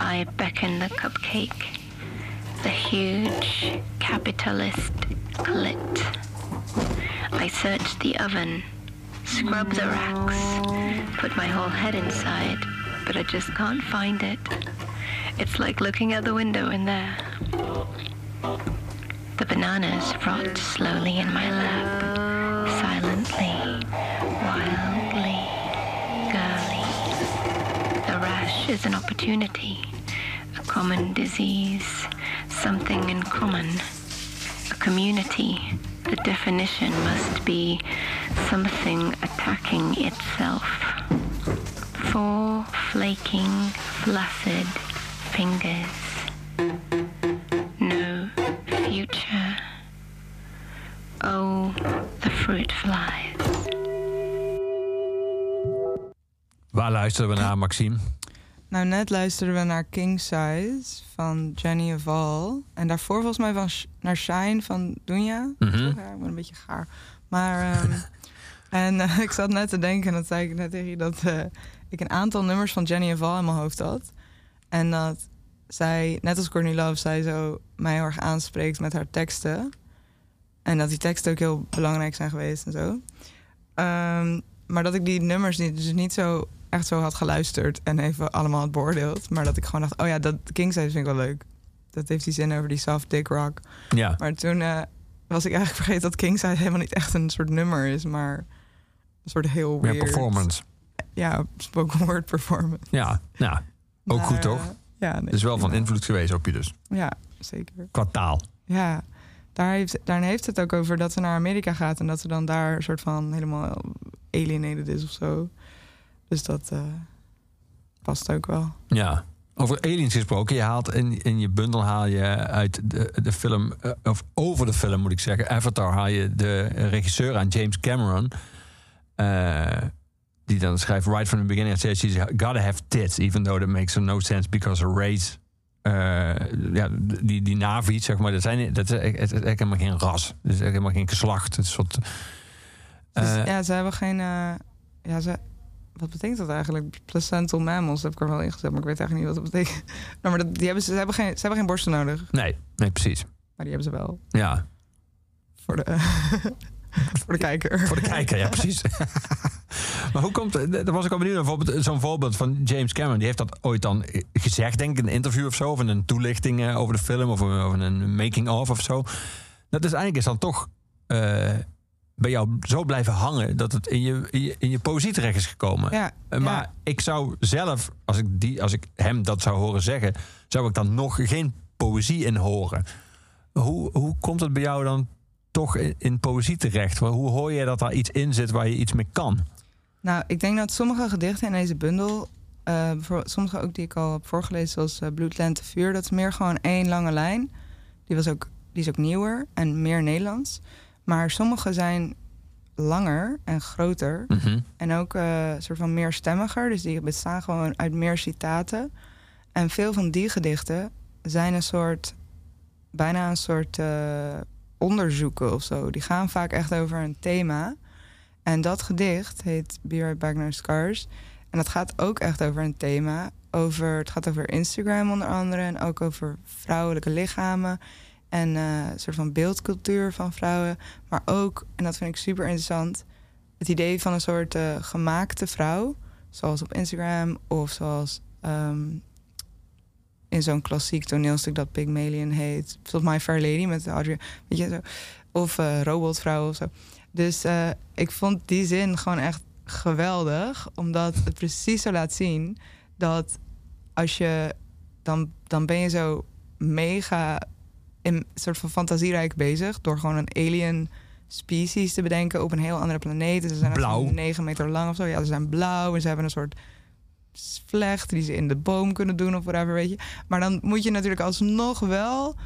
Speaker 9: I beckon the cupcake, the huge capitalist clit. I search the oven, scrub the racks, put my whole head inside, but I just can't find it. It's like looking out the window in there. The bananas rot slowly in my lap, silently, wildly, girly. The rash is an opportunity, a common disease, something in common, a community. The definition must be something attacking itself. Four flaking, flaccid fingers. No future. Oh, the fruit flies.
Speaker 2: Waar luisteren we naar, Maxime?
Speaker 3: Nou, net luisterden we naar King Size van Jenny Val. En daarvoor volgens mij van Sh- naar Shine van Dunja. Ja, ik ben een beetje gaar. Maar, ehm, en eh, ik zat net te denken, en dat zei ik net tegen je, dat eh, ik een aantal nummers van Jenny Val in mijn hoofd had. En dat zij, net als Courtney Love, zij zo mij heel erg aanspreekt met haar teksten. En dat die teksten ook heel belangrijk zijn geweest en zo. Ehm, maar dat ik die nummers niet, dus niet zo echt zo had geluisterd en even allemaal had beoordeeld. Maar dat ik gewoon dacht, oh ja, dat King Size vind ik wel leuk. Dat heeft die zin over die soft dick rock.
Speaker 2: Ja.
Speaker 3: Maar toen eh, was ik eigenlijk vergeten dat King Size helemaal niet echt een soort nummer is, maar een soort heel
Speaker 2: Meer
Speaker 3: weird...
Speaker 2: performance.
Speaker 3: Ja, spoken word performance.
Speaker 2: Ja, nou, ook
Speaker 3: Maar,
Speaker 2: goed toch?
Speaker 3: eh, ja, nee,
Speaker 2: Het is wel van invloed geweest op je dus.
Speaker 3: Ja, zeker.
Speaker 2: Qua taal.
Speaker 3: Ja, daar heeft, daar heeft het ook over dat ze naar Amerika gaat en dat ze dan daar een soort van helemaal alienated is of zo. Dus dat eh, past ook wel.
Speaker 2: Ja. Over aliens gesproken, je haalt in, in je bundel haal je uit de, de film, eh, of over de film moet ik zeggen, Avatar, haal je de regisseur aan James Cameron. eh, die dan schrijft right from the beginning, says she's gotta have tits, even though that makes no sense because her race. ja, die, die Navi, zeg maar, dat, zijn, dat is helemaal geen ras. Het is helemaal geen geslacht. Het een soort.
Speaker 3: Dus, ja, ze hebben geen... ja, ze, wat betekent dat eigenlijk? Placental mammals heb ik er wel in gezet, maar ik weet eigenlijk niet wat dat betekent. Nou, maar dat, die hebben, ze, hebben geen, ze hebben geen borsten nodig,
Speaker 2: Nee, nee, precies.
Speaker 3: maar die hebben ze wel.
Speaker 2: Ja,
Speaker 3: Voor de, voor de kijker.
Speaker 2: Voor de kijker, ja, precies. maar hoe komt? Daar was ik al benieuwd naar. Zo'n voorbeeld van James Cameron. Die heeft dat ooit dan gezegd, denk ik, in een interview of zo. Of in een toelichting eh, over de film. Of, een making-of of zo. Dat is eigenlijk is dan toch eh, bij jou zo blijven hangen... dat het in je, in je, in je poëzie terecht is gekomen.
Speaker 3: Ja,
Speaker 2: Eh, Maar ik zou zelf, als ik, die, als ik hem dat zou horen zeggen... zou ik dan nog geen poëzie in horen. Hoe, hoe komt het bij jou dan toch in, in poëzie terecht? Hoe hoor je dat daar iets in zit waar je iets mee kan?
Speaker 3: Nou, ik denk dat sommige gedichten in deze bundel... eh, sommige ook die ik al heb voorgelezen... zoals eh, Bloed, Lente, Vuur... dat is meer gewoon één lange lijn. Die, was ook, die is ook nieuwer en meer Nederlands. Maar sommige zijn langer en groter. En ook een soort van meer stemmiger. Dus die bestaan gewoon uit meer citaten. En veel van die gedichten zijn een soort... bijna een soort eh, onderzoeken of zo. Die gaan vaak echt over een thema... En dat gedicht heet Be Right Back No Scars. En dat gaat ook echt over een thema. Over, het gaat over Instagram onder andere. En ook over vrouwelijke lichamen. En eh, een soort van beeldcultuur van vrouwen. Maar ook, en dat vind ik super interessant... het idee van een soort eh, gemaakte vrouw. Zoals op Instagram of zoals... ehm, in zo'n klassiek toneelstuk dat Pygmalion heet. Zoals My Fair Lady met Audrey. Weet je, zo. Of eh, Robotvrouw of zo. Dus ik vond die zin gewoon echt geweldig. Omdat het precies zo laat zien dat als je... Dan, dan ben je zo mega een soort van fantasierijk bezig... door gewoon een alien species te bedenken op een heel andere planeet. Ze zijn
Speaker 2: Blauw.
Speaker 3: echt 9 meter lang of zo. Ja, ze zijn blauw en ze hebben een soort vlecht die ze in de boom kunnen doen of whatever, weet je. Maar dan moet je natuurlijk alsnog wel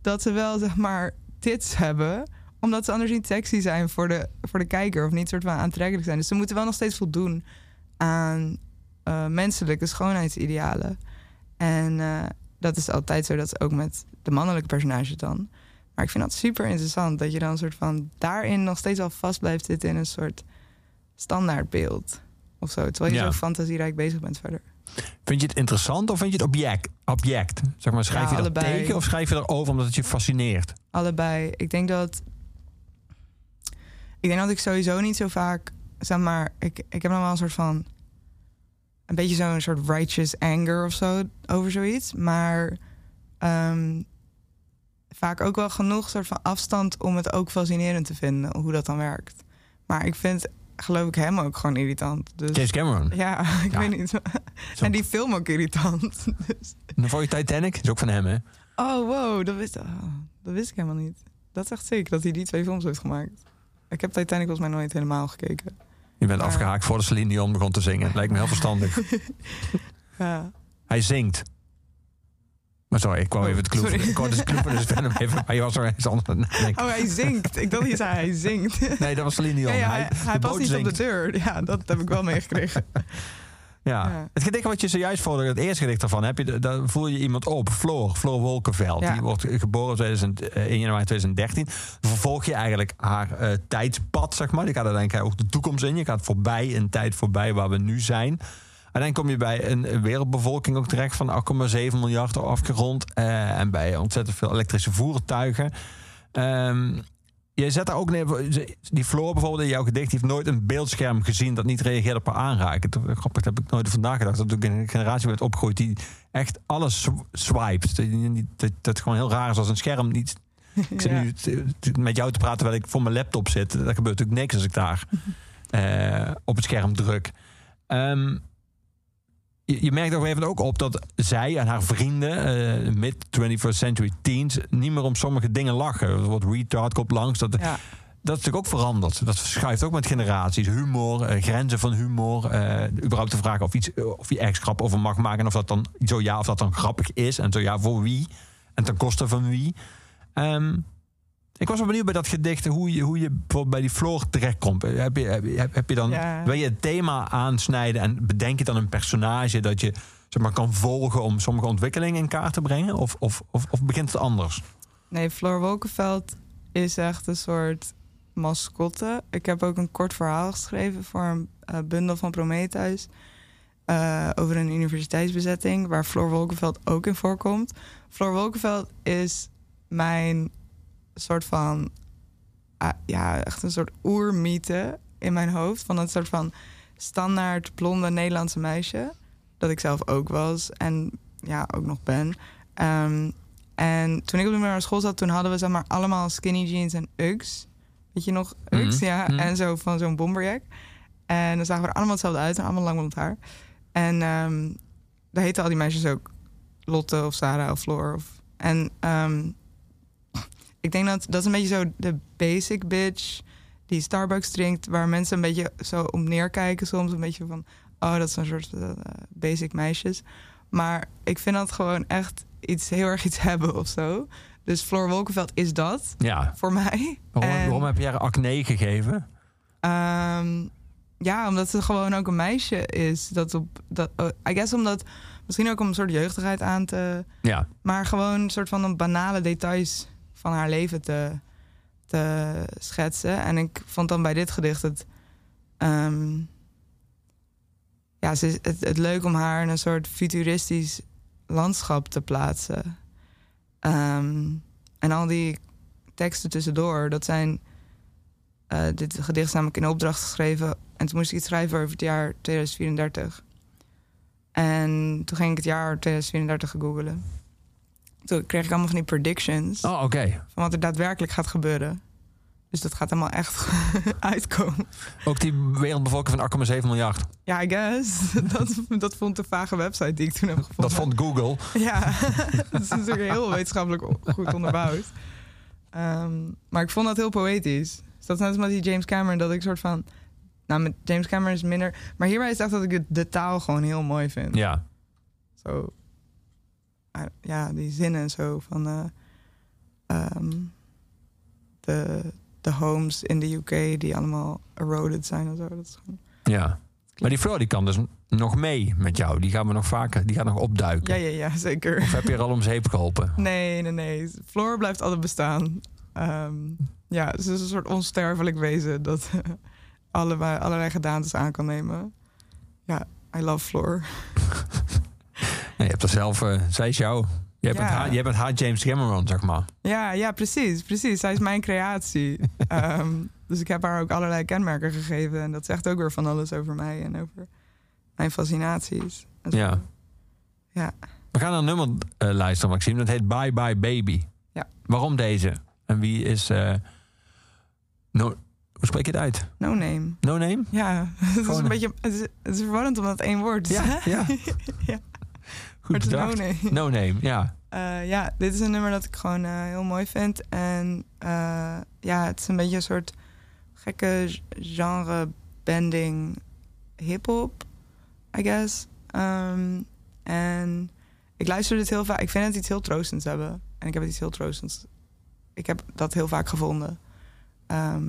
Speaker 3: dat ze wel, zeg maar, tits hebben omdat ze anders niet sexy zijn voor de, voor de kijker of niet soort van aantrekkelijk zijn. Dus ze moeten wel nog steeds voldoen aan eh, menselijke schoonheidsidealen. En eh, dat is altijd zo, dat is ook met de mannelijke personages dan. Maar ik vind dat super interessant dat je dan een soort van daarin nog steeds wel vast blijft zitten in een soort standaardbeeld of zo. Terwijl je
Speaker 2: Ja.
Speaker 3: zo fantasierijk bezig bent verder.
Speaker 2: Vind je het interessant of vind je het object? object? Zeg maar, schrijf
Speaker 3: Ja,
Speaker 2: je er
Speaker 3: allebei.
Speaker 2: of schrijf je erover omdat het je fascineert?
Speaker 3: Allebei. Ik denk dat. Ik denk dat ik sowieso niet zo vaak. Zeg maar, ik, ik heb nog wel een soort van. Een beetje zo'n soort righteous anger of zo over zoiets. Maar. ehm, vaak ook wel genoeg soort van afstand om het ook fascinerend te vinden hoe dat dan werkt. Maar ik vind, geloof ik, hem ook gewoon irritant. Dus,
Speaker 2: James Cameron.
Speaker 3: Ja, ik
Speaker 2: Ja.
Speaker 3: weet niet. En die film ook irritant. Dus.
Speaker 2: En voor je Titanic is ook van hem, hè?
Speaker 3: Oh, wow, dat wist, oh, dat wist ik helemaal niet. Dat is echt zeker dat hij die twee films heeft gemaakt. Ik heb Titanic volgens mij nooit helemaal gekeken.
Speaker 2: Je bent
Speaker 3: Maar-
Speaker 2: afgehaakt voordat Celine Dion begon te zingen. Lijkt me heel verstandig.
Speaker 3: Ja.
Speaker 2: Hij zingt. Maar sorry, ik kwam
Speaker 3: Oh,
Speaker 2: even het kloepen.
Speaker 3: sorry.
Speaker 2: Ik kwam dus het kloepen, dus verder even. Maar je was er eens anders.
Speaker 3: Oh, hij zingt. Ik dacht je zei hij zingt.
Speaker 2: Nee, dat was Celine.
Speaker 3: Ja, ja, hij, past niet op de deur. Ja, dat heb ik wel meegekregen.
Speaker 2: Ja.
Speaker 3: Ja.
Speaker 2: Het gedicht wat je zojuist voordat het eerste gedicht daarvan heb je, daar voel je iemand op. Floor, Floor Wolkenveld.
Speaker 3: Ja.
Speaker 2: Die wordt geboren op 2000, eh, 1 januari 2013. Dan vervolg je eigenlijk haar eh, tijdspad, zeg maar. Je gaat uiteindelijk ook de toekomst in. Je gaat voorbij een tijd voorbij waar we nu zijn. Uiteindelijk kom je bij een wereldbevolking ook terecht van 8,7 miljard afgerond. eh en bij ontzettend veel elektrische voertuigen. Ehm, je zet daar ook neer, die Floor bijvoorbeeld in jouw gedicht, die heeft nooit een beeldscherm gezien dat niet reageert op haar aanraken. Grappig, dat heb ik nooit vandaag gedacht. Dat ook een generatie werd opgegroeid die echt alles sw- swipet. Dat, dat, gewoon heel raar is als een scherm niet. Ik zit
Speaker 3: Ja.
Speaker 2: nu met jou te praten terwijl ik voor mijn laptop zit. Dat gebeurt natuurlijk niks als ik daar eh, op het scherm druk. Ehm, je, merkt gegeven moment ook op dat zij en haar vrienden, eh, mid 21st century teens, niet meer om sommige dingen lachen. Er wordt retard komt langs. Dat,
Speaker 3: Ja.
Speaker 2: dat is natuurlijk ook veranderd. Dat verschuift ook met generaties. Humor, eh, grenzen van humor. eh, überhaupt de vraag of, iets, of je ergens grap over mag maken. En of dat dan zo ja, of dat dan grappig is. En zo ja, voor wie. En ten koste van wie. Ehm, ik was wel benieuwd bij dat gedicht hoe je, hoe je bijvoorbeeld bij die Floor terechtkomt. Heb je, heb, je- heb je dan,
Speaker 3: Ja.
Speaker 2: wil je het thema aansnijden en bedenk je dan een personage dat je zeg maar, kan volgen om sommige ontwikkelingen in kaart te brengen? Of, of, of, of begint het anders?
Speaker 3: Nee, Floor Wolkenveld is echt een soort mascotte. Ik heb ook een kort verhaal geschreven voor een eh, bundel van Prometheus. eh, over een universiteitsbezetting waar Floor Wolkenveld ook in voorkomt. Floor Wolkenveld is mijn soort van... ah, ja, echt een soort oermythe in mijn hoofd. Van een soort van standaard blonde Nederlandse meisje. Dat ik zelf ook was en ja, ook nog ben. Ehm, en toen ik op de middelbare school zat, toen hadden we zeg maar allemaal skinny jeans en Uggs. Weet je nog? Uggs,
Speaker 2: Mhm,
Speaker 3: ja.
Speaker 2: mhm.
Speaker 3: En zo van zo'n bomberjack. En dan zagen we er allemaal hetzelfde uit en allemaal lang blond haar. En ehm daar heten al die meisjes ook Lotte of Sarah of Floor. Of, en ehm, ik denk dat dat is een beetje zo de basic bitch die Starbucks drinkt, waar mensen een beetje zo om neerkijken soms. Een beetje van, oh, dat zijn een soort eh, basic meisjes. Maar ik vind dat gewoon echt iets heel erg iets hebben of zo. Dus Floor Wolkenveld is dat
Speaker 2: Ja.
Speaker 3: voor mij.
Speaker 2: Waarom,
Speaker 3: En,
Speaker 2: waarom heb je haar acne gegeven?
Speaker 3: ehm, ja, omdat ze gewoon ook een meisje is. Dat op, dat, oh, I guess omdat, misschien ook om een soort jeugdigheid aan te...
Speaker 2: Ja.
Speaker 3: Maar gewoon een soort van banale details van haar leven te, te schetsen. En ik vond dan bij dit gedicht het... ehm, ja, het, het leuk om haar in een soort futuristisch landschap te plaatsen. Ehm, en al die teksten tussendoor, dat zijn... eh, dit gedicht is namelijk in opdracht geschreven. En toen moest ik iets schrijven over het jaar 2034. En toen ging ik het jaar 2034 googelen. Toen kreeg ik allemaal van die predictions
Speaker 2: Oh, oké.
Speaker 3: van wat er daadwerkelijk gaat gebeuren. Dus dat gaat helemaal echt uitkomen.
Speaker 2: Ook die wereldbevolking van 8,7 miljard.
Speaker 3: Ja, I guess. Dat, dat vond de vage website die ik toen heb gevonden.
Speaker 2: Dat vond Google.
Speaker 3: Ja, dat is natuurlijk heel wetenschappelijk goed onderbouwd. Ehm, maar ik vond dat heel poëtisch. Dus dat is net als met die James Cameron, dat ik soort van... Nou, met James Cameron is minder... Maar hierbij is het echt dat ik de taal gewoon heel mooi vind.
Speaker 2: Ja.
Speaker 3: Zo... Ja, die zinnen en zo van... eh, ehm, de, de homes in de UK die allemaal eroded zijn en zo. Dat is gewoon...
Speaker 2: Ja. Maar die Floor die kan dus nog mee met jou. Die gaan we nog vaker, die gaat nog opduiken.
Speaker 3: Ja, ja, ja, zeker.
Speaker 2: Of heb je er al om zeep geholpen?
Speaker 3: Nee, nee, nee. Floor blijft altijd bestaan. Ehm, ja, ze is een soort onsterfelijk wezen dat allerlei, allerlei gedaantes aan kan nemen. Ja, I love Floor.
Speaker 2: Je hebt er zelf, eh, zij is jou. Je hebt,
Speaker 3: Ja.
Speaker 2: het haar, je hebt het haar James Cameron, zeg maar.
Speaker 3: Ja, ja, precies, precies. Zij is mijn creatie. Ehm, dus ik heb haar ook allerlei kenmerken gegeven. En dat zegt ook weer van alles over mij en over mijn fascinaties.
Speaker 2: Ja.
Speaker 3: Ja.
Speaker 2: We gaan naar een nummer eh, luisteren, Maxime. Dat heet Bye Bye Baby.
Speaker 3: Ja.
Speaker 2: Waarom deze? En wie is... eh, no, hoe spreek je het uit?
Speaker 3: No name.
Speaker 2: No Name?
Speaker 3: Ja, het is een beetje... Het is, het is verwarrend omdat het één woord is.
Speaker 2: Ja, ja.
Speaker 3: ja.
Speaker 2: Goed bedacht.
Speaker 3: No Name.
Speaker 2: No Name, ja.
Speaker 3: Eh, ja, dit is een nummer dat ik gewoon eh, heel mooi vind. En eh, ja, het is een beetje een soort gekke genre-bending hip-hop, I guess. Ehm, en ik luister dit heel vaak. Ik vind het iets heel troostends hebben. En ik heb het iets heel troostends. Ik heb dat heel vaak gevonden. Ehm,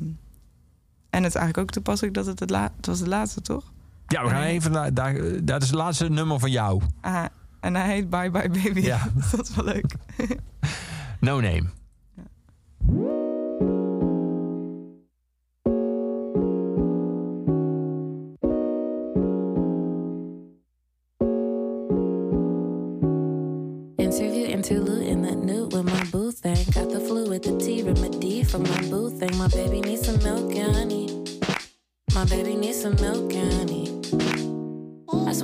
Speaker 3: en het is eigenlijk ook toepasselijk dat het het, la het was het laatste, toch?
Speaker 2: Ja, we gaan even naar... Dat is het laatste nummer van jou.
Speaker 3: Ah, en hij heet Bye Bye Baby.
Speaker 2: Ja.
Speaker 3: dat is wel leuk.
Speaker 2: No Name.
Speaker 10: Interview, interlude in that nude with my boo thing. Got the flu with the T remedy for my boo thing. My baby needs some milk honey. My baby needs some milk honey.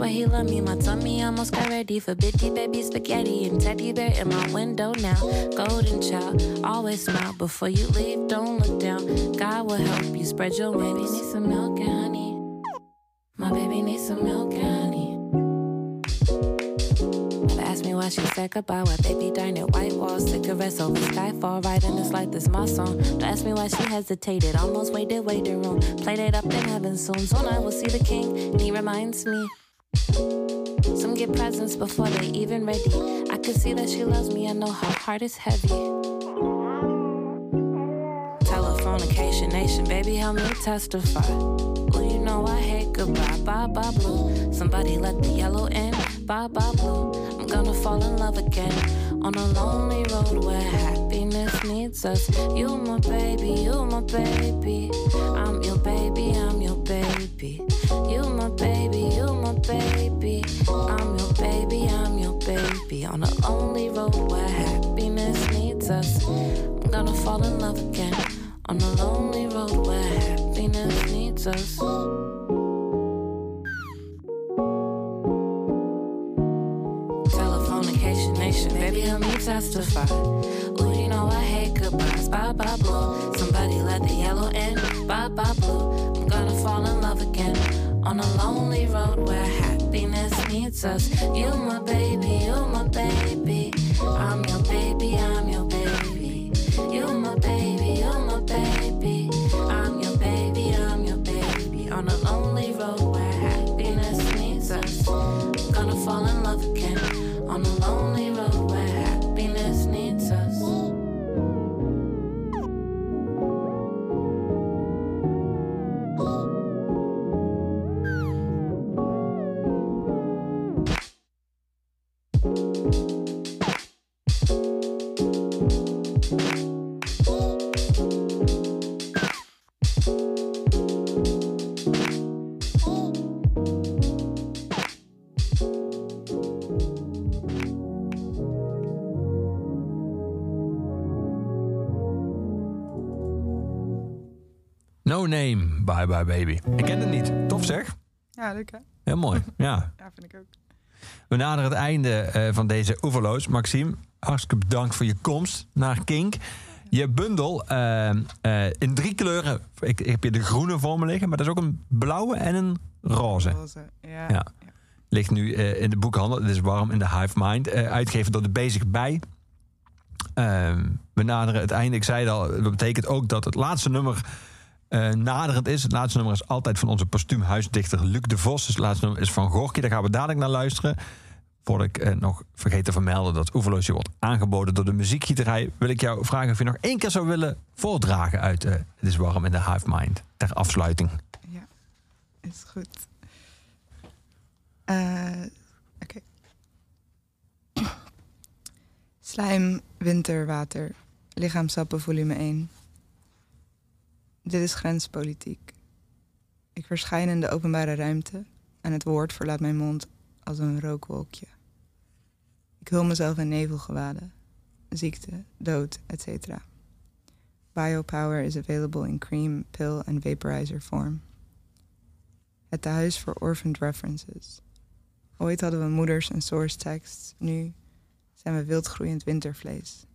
Speaker 10: I he love me. My tummy almost got ready for bitty baby spaghetti and teddy bear in my window now. Golden child, always smile before you leave. Don't look down. God will help you spread your wings. Baby needs some milk and honey. My baby needs some milk and honey. Never ask me why why she said goodbye. Why baby darn it, white walls, cigarettes over skyfall. Riding this like this my song. Don't ask me why she hesitated. Almost waited, waiting room. Played it up in heaven soon. Soon I will see the king, and he reminds me. Some get presents before they even ready. I can see that she loves me. I know her heart is heavy. Telephonication nation, baby, help me testify. Well, you know I hate goodbye, bye bye blue. Somebody let the yellow in, bye bye blue. I'm gonna fall in love again on a lonely road where happiness needs us. You my baby, you my baby. I'm your baby, I'm your baby. You my baby, you my baby. I'm your baby, I'm your baby. On a lonely road where happiness needs us. I'm gonna fall in love again on a lonely road where happiness needs us. Testify. Ooh, you know I hate goodbyes, bye bye blue. Somebody let the yellow in, bye bye blue. I'm gonna fall in love again on a lonely road where happiness needs us. You my baby, you my baby. I'm your baby, I'm your baby. You my baby, you my baby. I'm your baby, I'm your baby. On a lonely road where happiness needs us. Gonna fall in love again.
Speaker 2: No Name, Bye Bye Baby. Ik ken het niet. Tof zeg.
Speaker 3: Ja, leuk hè?
Speaker 2: Heel mooi. Ja.
Speaker 3: Ja, vind ik ook.
Speaker 2: We naderen het einde eh, van deze Oeverloos. Maxime, hartstikke bedankt voor je komst naar Kink. Je bundel eh, eh, in drie kleuren. Ik, ik heb hier de groene voor me liggen, maar dat is ook een blauwe en een roze.
Speaker 3: Roze, ja.
Speaker 2: Ja. Ligt nu in de boekhandel. Het is warm in de Hive Mind. uitgegeven door de Bezig Bij. Ehm, we naderen het einde. Ik zei al, dat betekent ook dat het laatste nummer eh, naderend is. Het laatste nummer is altijd van onze postuum huisdichter Luc de Vos. Dus het laatste nummer is van Gorky. Daar gaan we dadelijk naar luisteren. Voordat ik eh, nog vergeet te vermelden dat Oeverloos je wordt aangeboden door de muziekgieterij, wil ik jou vragen of je nog één keer zou willen voordragen uit eh, Het is warm in de Hive Mind. Ter afsluiting.
Speaker 3: Ja, is goed. Oké. Slijm, winter, water. Lichaamsappen, volume 1. Dit is grenspolitiek. Ik verschijn in de openbare ruimte en het woord verlaat mijn mond als een rookwolkje. Ik hul mezelf in nevelgewaden, ziekte, dood, etc. Biopower is available in cream, pill en vaporizer vorm. Het tehuis voor orphaned references. Ooit hadden we moeders en source texts, nu zijn we wildgroeiend wintervlees.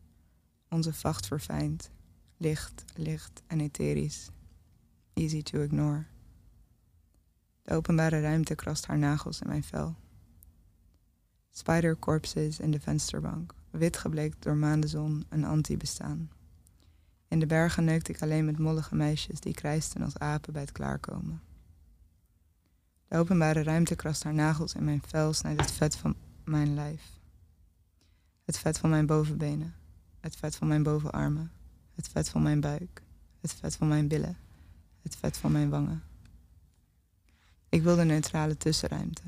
Speaker 3: Onze vacht verfijnd, licht, licht en etherisch. Easy to ignore. De openbare ruimte krast haar nagels in mijn vel. Spider corpses in de vensterbank, wit gebleekt door maandenzon en anti-bestaan. In de bergen neukte ik alleen met mollige meisjes die krijsten als apen bij het klaarkomen. De openbare ruimte krast haar nagels in mijn vel, snijdt het vet van mijn lijf. Het vet van mijn bovenbenen, het vet van mijn bovenarmen, het vet van mijn buik, het vet van mijn billen, het vet van mijn wangen. Ik wil de neutrale tussenruimte.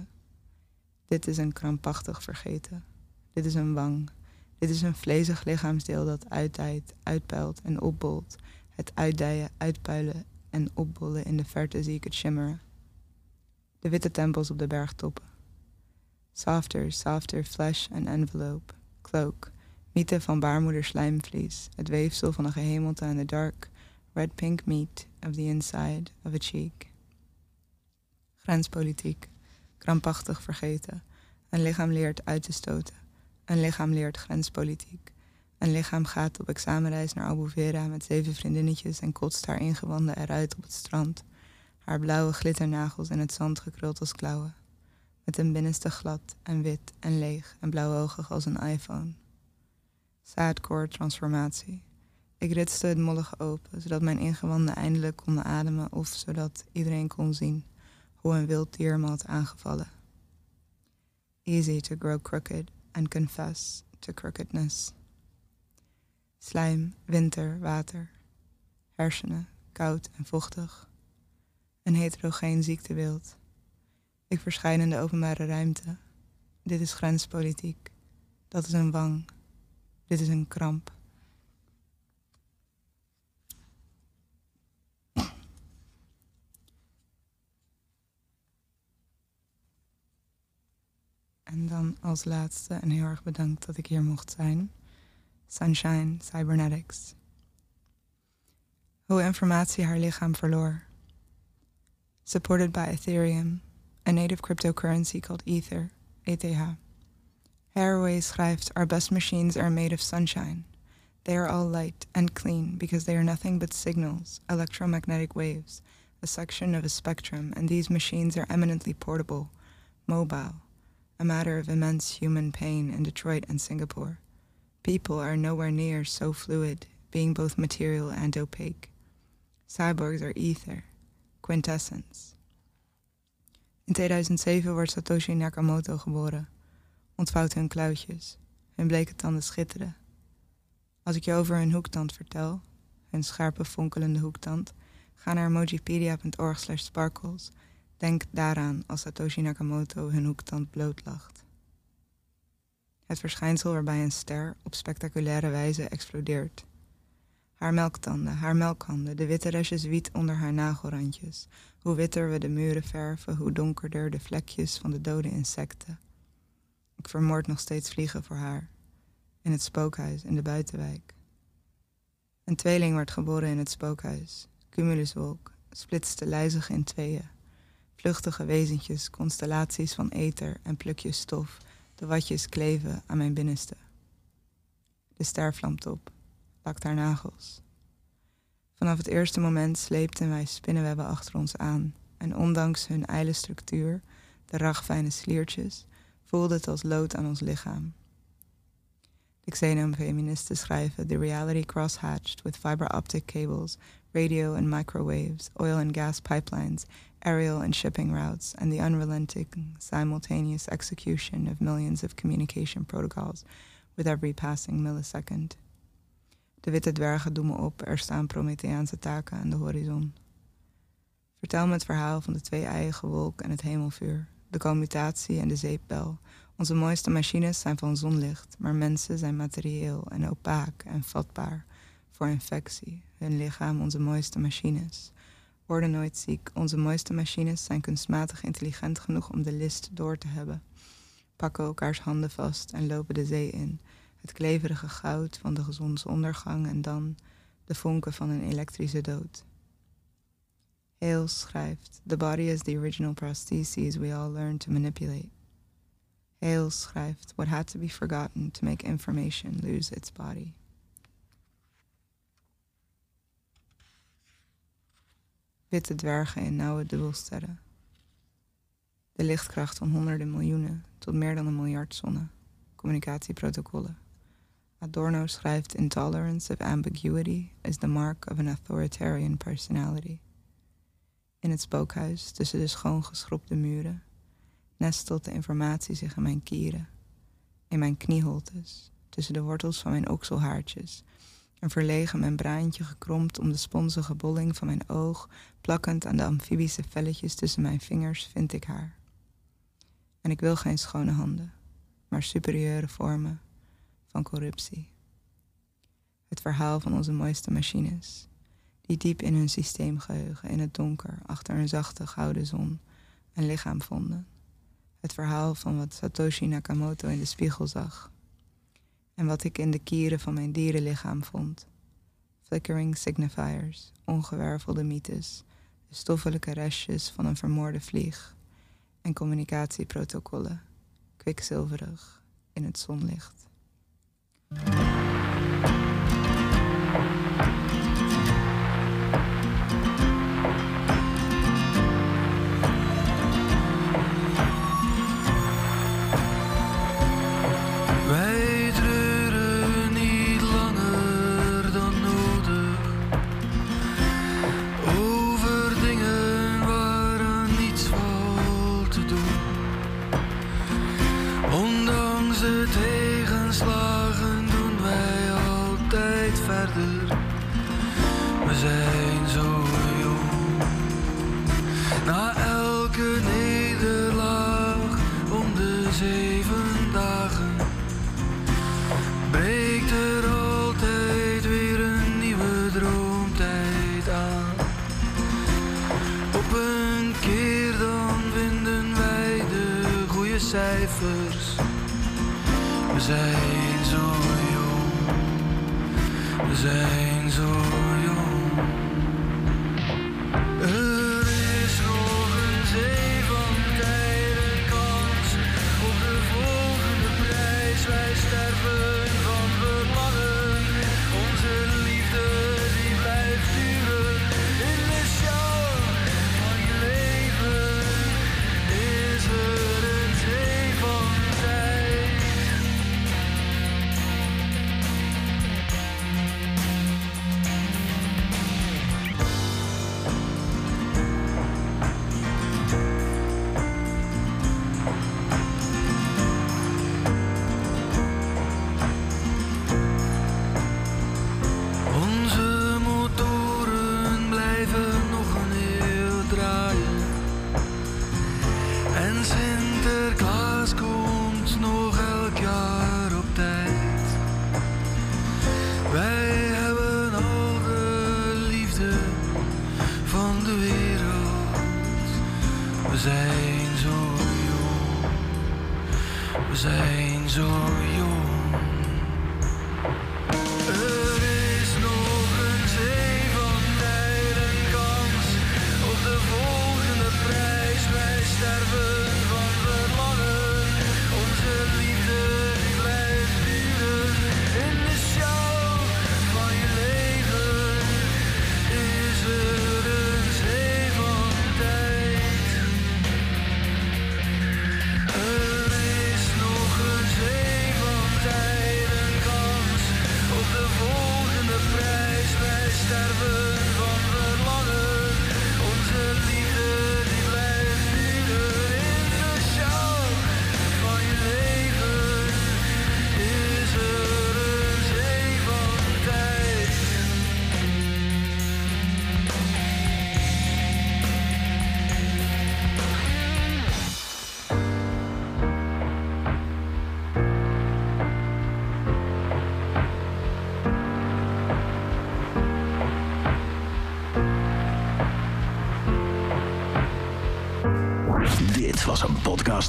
Speaker 3: Dit is een krampachtig vergeten. Dit is een wang. Dit is een vlezig lichaamsdeel dat uitdijt, uitpuilt en opbolt. Het uitdijen, uitpuilen en opbollen in de verte zie ik het shimmeren. De witte tempels op de bergtoppen. Softer, softer flesh and envelope. Cloak. Mythe van baarmoeder slijmvlies. Het weefsel van een gehemelte aan de dark, red-pink meat of the inside of a cheek. Grenspolitiek. Krampachtig vergeten. Een lichaam leert uit te stoten. Een lichaam leert grenspolitiek. Een lichaam gaat op examenreis naar Albufeira met zeven vriendinnetjes en kotst haar ingewanden eruit op het strand. Haar blauwe glitternagels in het zand gekruld als klauwen. Met een binnenste glad en wit en leeg en blauwogig als een iPhone. Zaadcore transformatie. Ik ritste het mollige open, zodat mijn ingewanden eindelijk konden ademen of zodat iedereen kon zien hoe een wild dier me had aangevallen. Easy to grow crooked and confess to crookedness. Slijm, winter, water. Hersenen, koud en vochtig. Een heterogeen ziektebeeld. Ik verschijn in de openbare ruimte. Dit is grenspolitiek. Dat is een wang. Dit is een kramp. En dan als laatste, en heel erg bedankt dat ik hier mocht zijn, Sunshine Cybernetics. Hoe informatie haar lichaam verloor. Supported by Ethereum, a native cryptocurrency called Ether, ETH. Haraway schrijft, Our best machines are made of sunshine. They are all light and clean because they are nothing but signals, electromagnetic waves, a section of a spectrum, and these machines are eminently portable, mobile, a matter of immense human pain in Detroit and Singapore. People are nowhere near so fluid, being both material and opaque. Cyborgs are ether, quintessence. In 2007 wordt Satoshi Nakamoto geboren. Ontvouwt hun klauwtjes. Hun bleke tanden schitteren. Als ik je over hun hoektand vertel, hun scherpe fonkelende hoektand, ga naar emojipedia.org slash sparkles. Denk daaraan als Satoshi Nakamoto hun hoektand blootlacht. Het verschijnsel waarbij een ster op spectaculaire wijze explodeert. Haar melktanden, haar melkhanden, de witte restjes wiet onder haar nagelrandjes. Hoe witter we de muren verven, hoe donkerder de vlekjes van de dode insecten. Ik vermoord nog steeds vliegen voor haar. In het spookhuis in de buitenwijk. Een tweeling werd geboren in het spookhuis. Cumuluswolk, splitste lijzig in tweeën. Vluchtige wezentjes, constellaties van ether en plukjes stof. De watjes kleven aan mijn binnenste. De ster vlamt op, lakt haar nagels. Vanaf het eerste moment sleepten wij spinnenwebben achter ons aan. En ondanks hun ijle structuur, de ragfijne sliertjes, voelde het als lood aan ons lichaam. De xenomfeministen schrijven The reality crosshatched with fiber optic cables, radio and microwaves, oil and gas pipelines, aerial and shipping routes, and the unrelenting simultaneous execution of millions of communication protocols with every passing millisecond. De witte dwergen doen me op, er staan Prometheaanse taken aan de horizon. Vertel me het verhaal van de twee-eiige wolk en het hemelvuur, de commutatie en de zeepbel. Onze mooiste machines zijn van zonlicht, maar mensen zijn materieel en opaak en vatbaar voor infectie. Hun lichaam onze mooiste machines. Worden nooit ziek. Onze mooiste machines zijn kunstmatig intelligent genoeg om de list door te hebben. Pakken elkaars handen vast en lopen de zee in. Het kleverige goud van de zonsondergang en dan de vonken van een elektrische dood. Hales schrijft: The body is the original prosthesis we all learn to manipulate. Hales schrijft: What had to be forgotten to make information lose its body. Witte dwergen in nauwe dubbelsterren. De lichtkracht van honderden miljoenen tot meer dan een miljard zonnen. Communicatieprotocollen. Adorno schrijft: Intolerance of ambiguity is the mark of an authoritarian personality. In het spookhuis, tussen de schoongeschropte muren, nestelt de informatie zich in mijn kieren, in mijn knieholtes, tussen de wortels van mijn okselhaartjes, een verlegen membraantje gekromd om de sponsige bolling van mijn oog, plakkend aan de amfibische velletjes tussen mijn vingers, vind ik haar. En ik wil geen schone handen, maar superieure vormen van corruptie. Het verhaal van onze mooiste machines, die diep in hun systeemgeheugen, in het donker, achter een zachte gouden zon, een lichaam vonden. Het verhaal van wat Satoshi Nakamoto in de spiegel zag. En wat ik in de kieren van mijn dierenlichaam vond. Flickering signifiers, ongewervelde mythes, de stoffelijke restjes van een vermoorde vlieg en communicatieprotocollen, kwikzilverig in het zonlicht.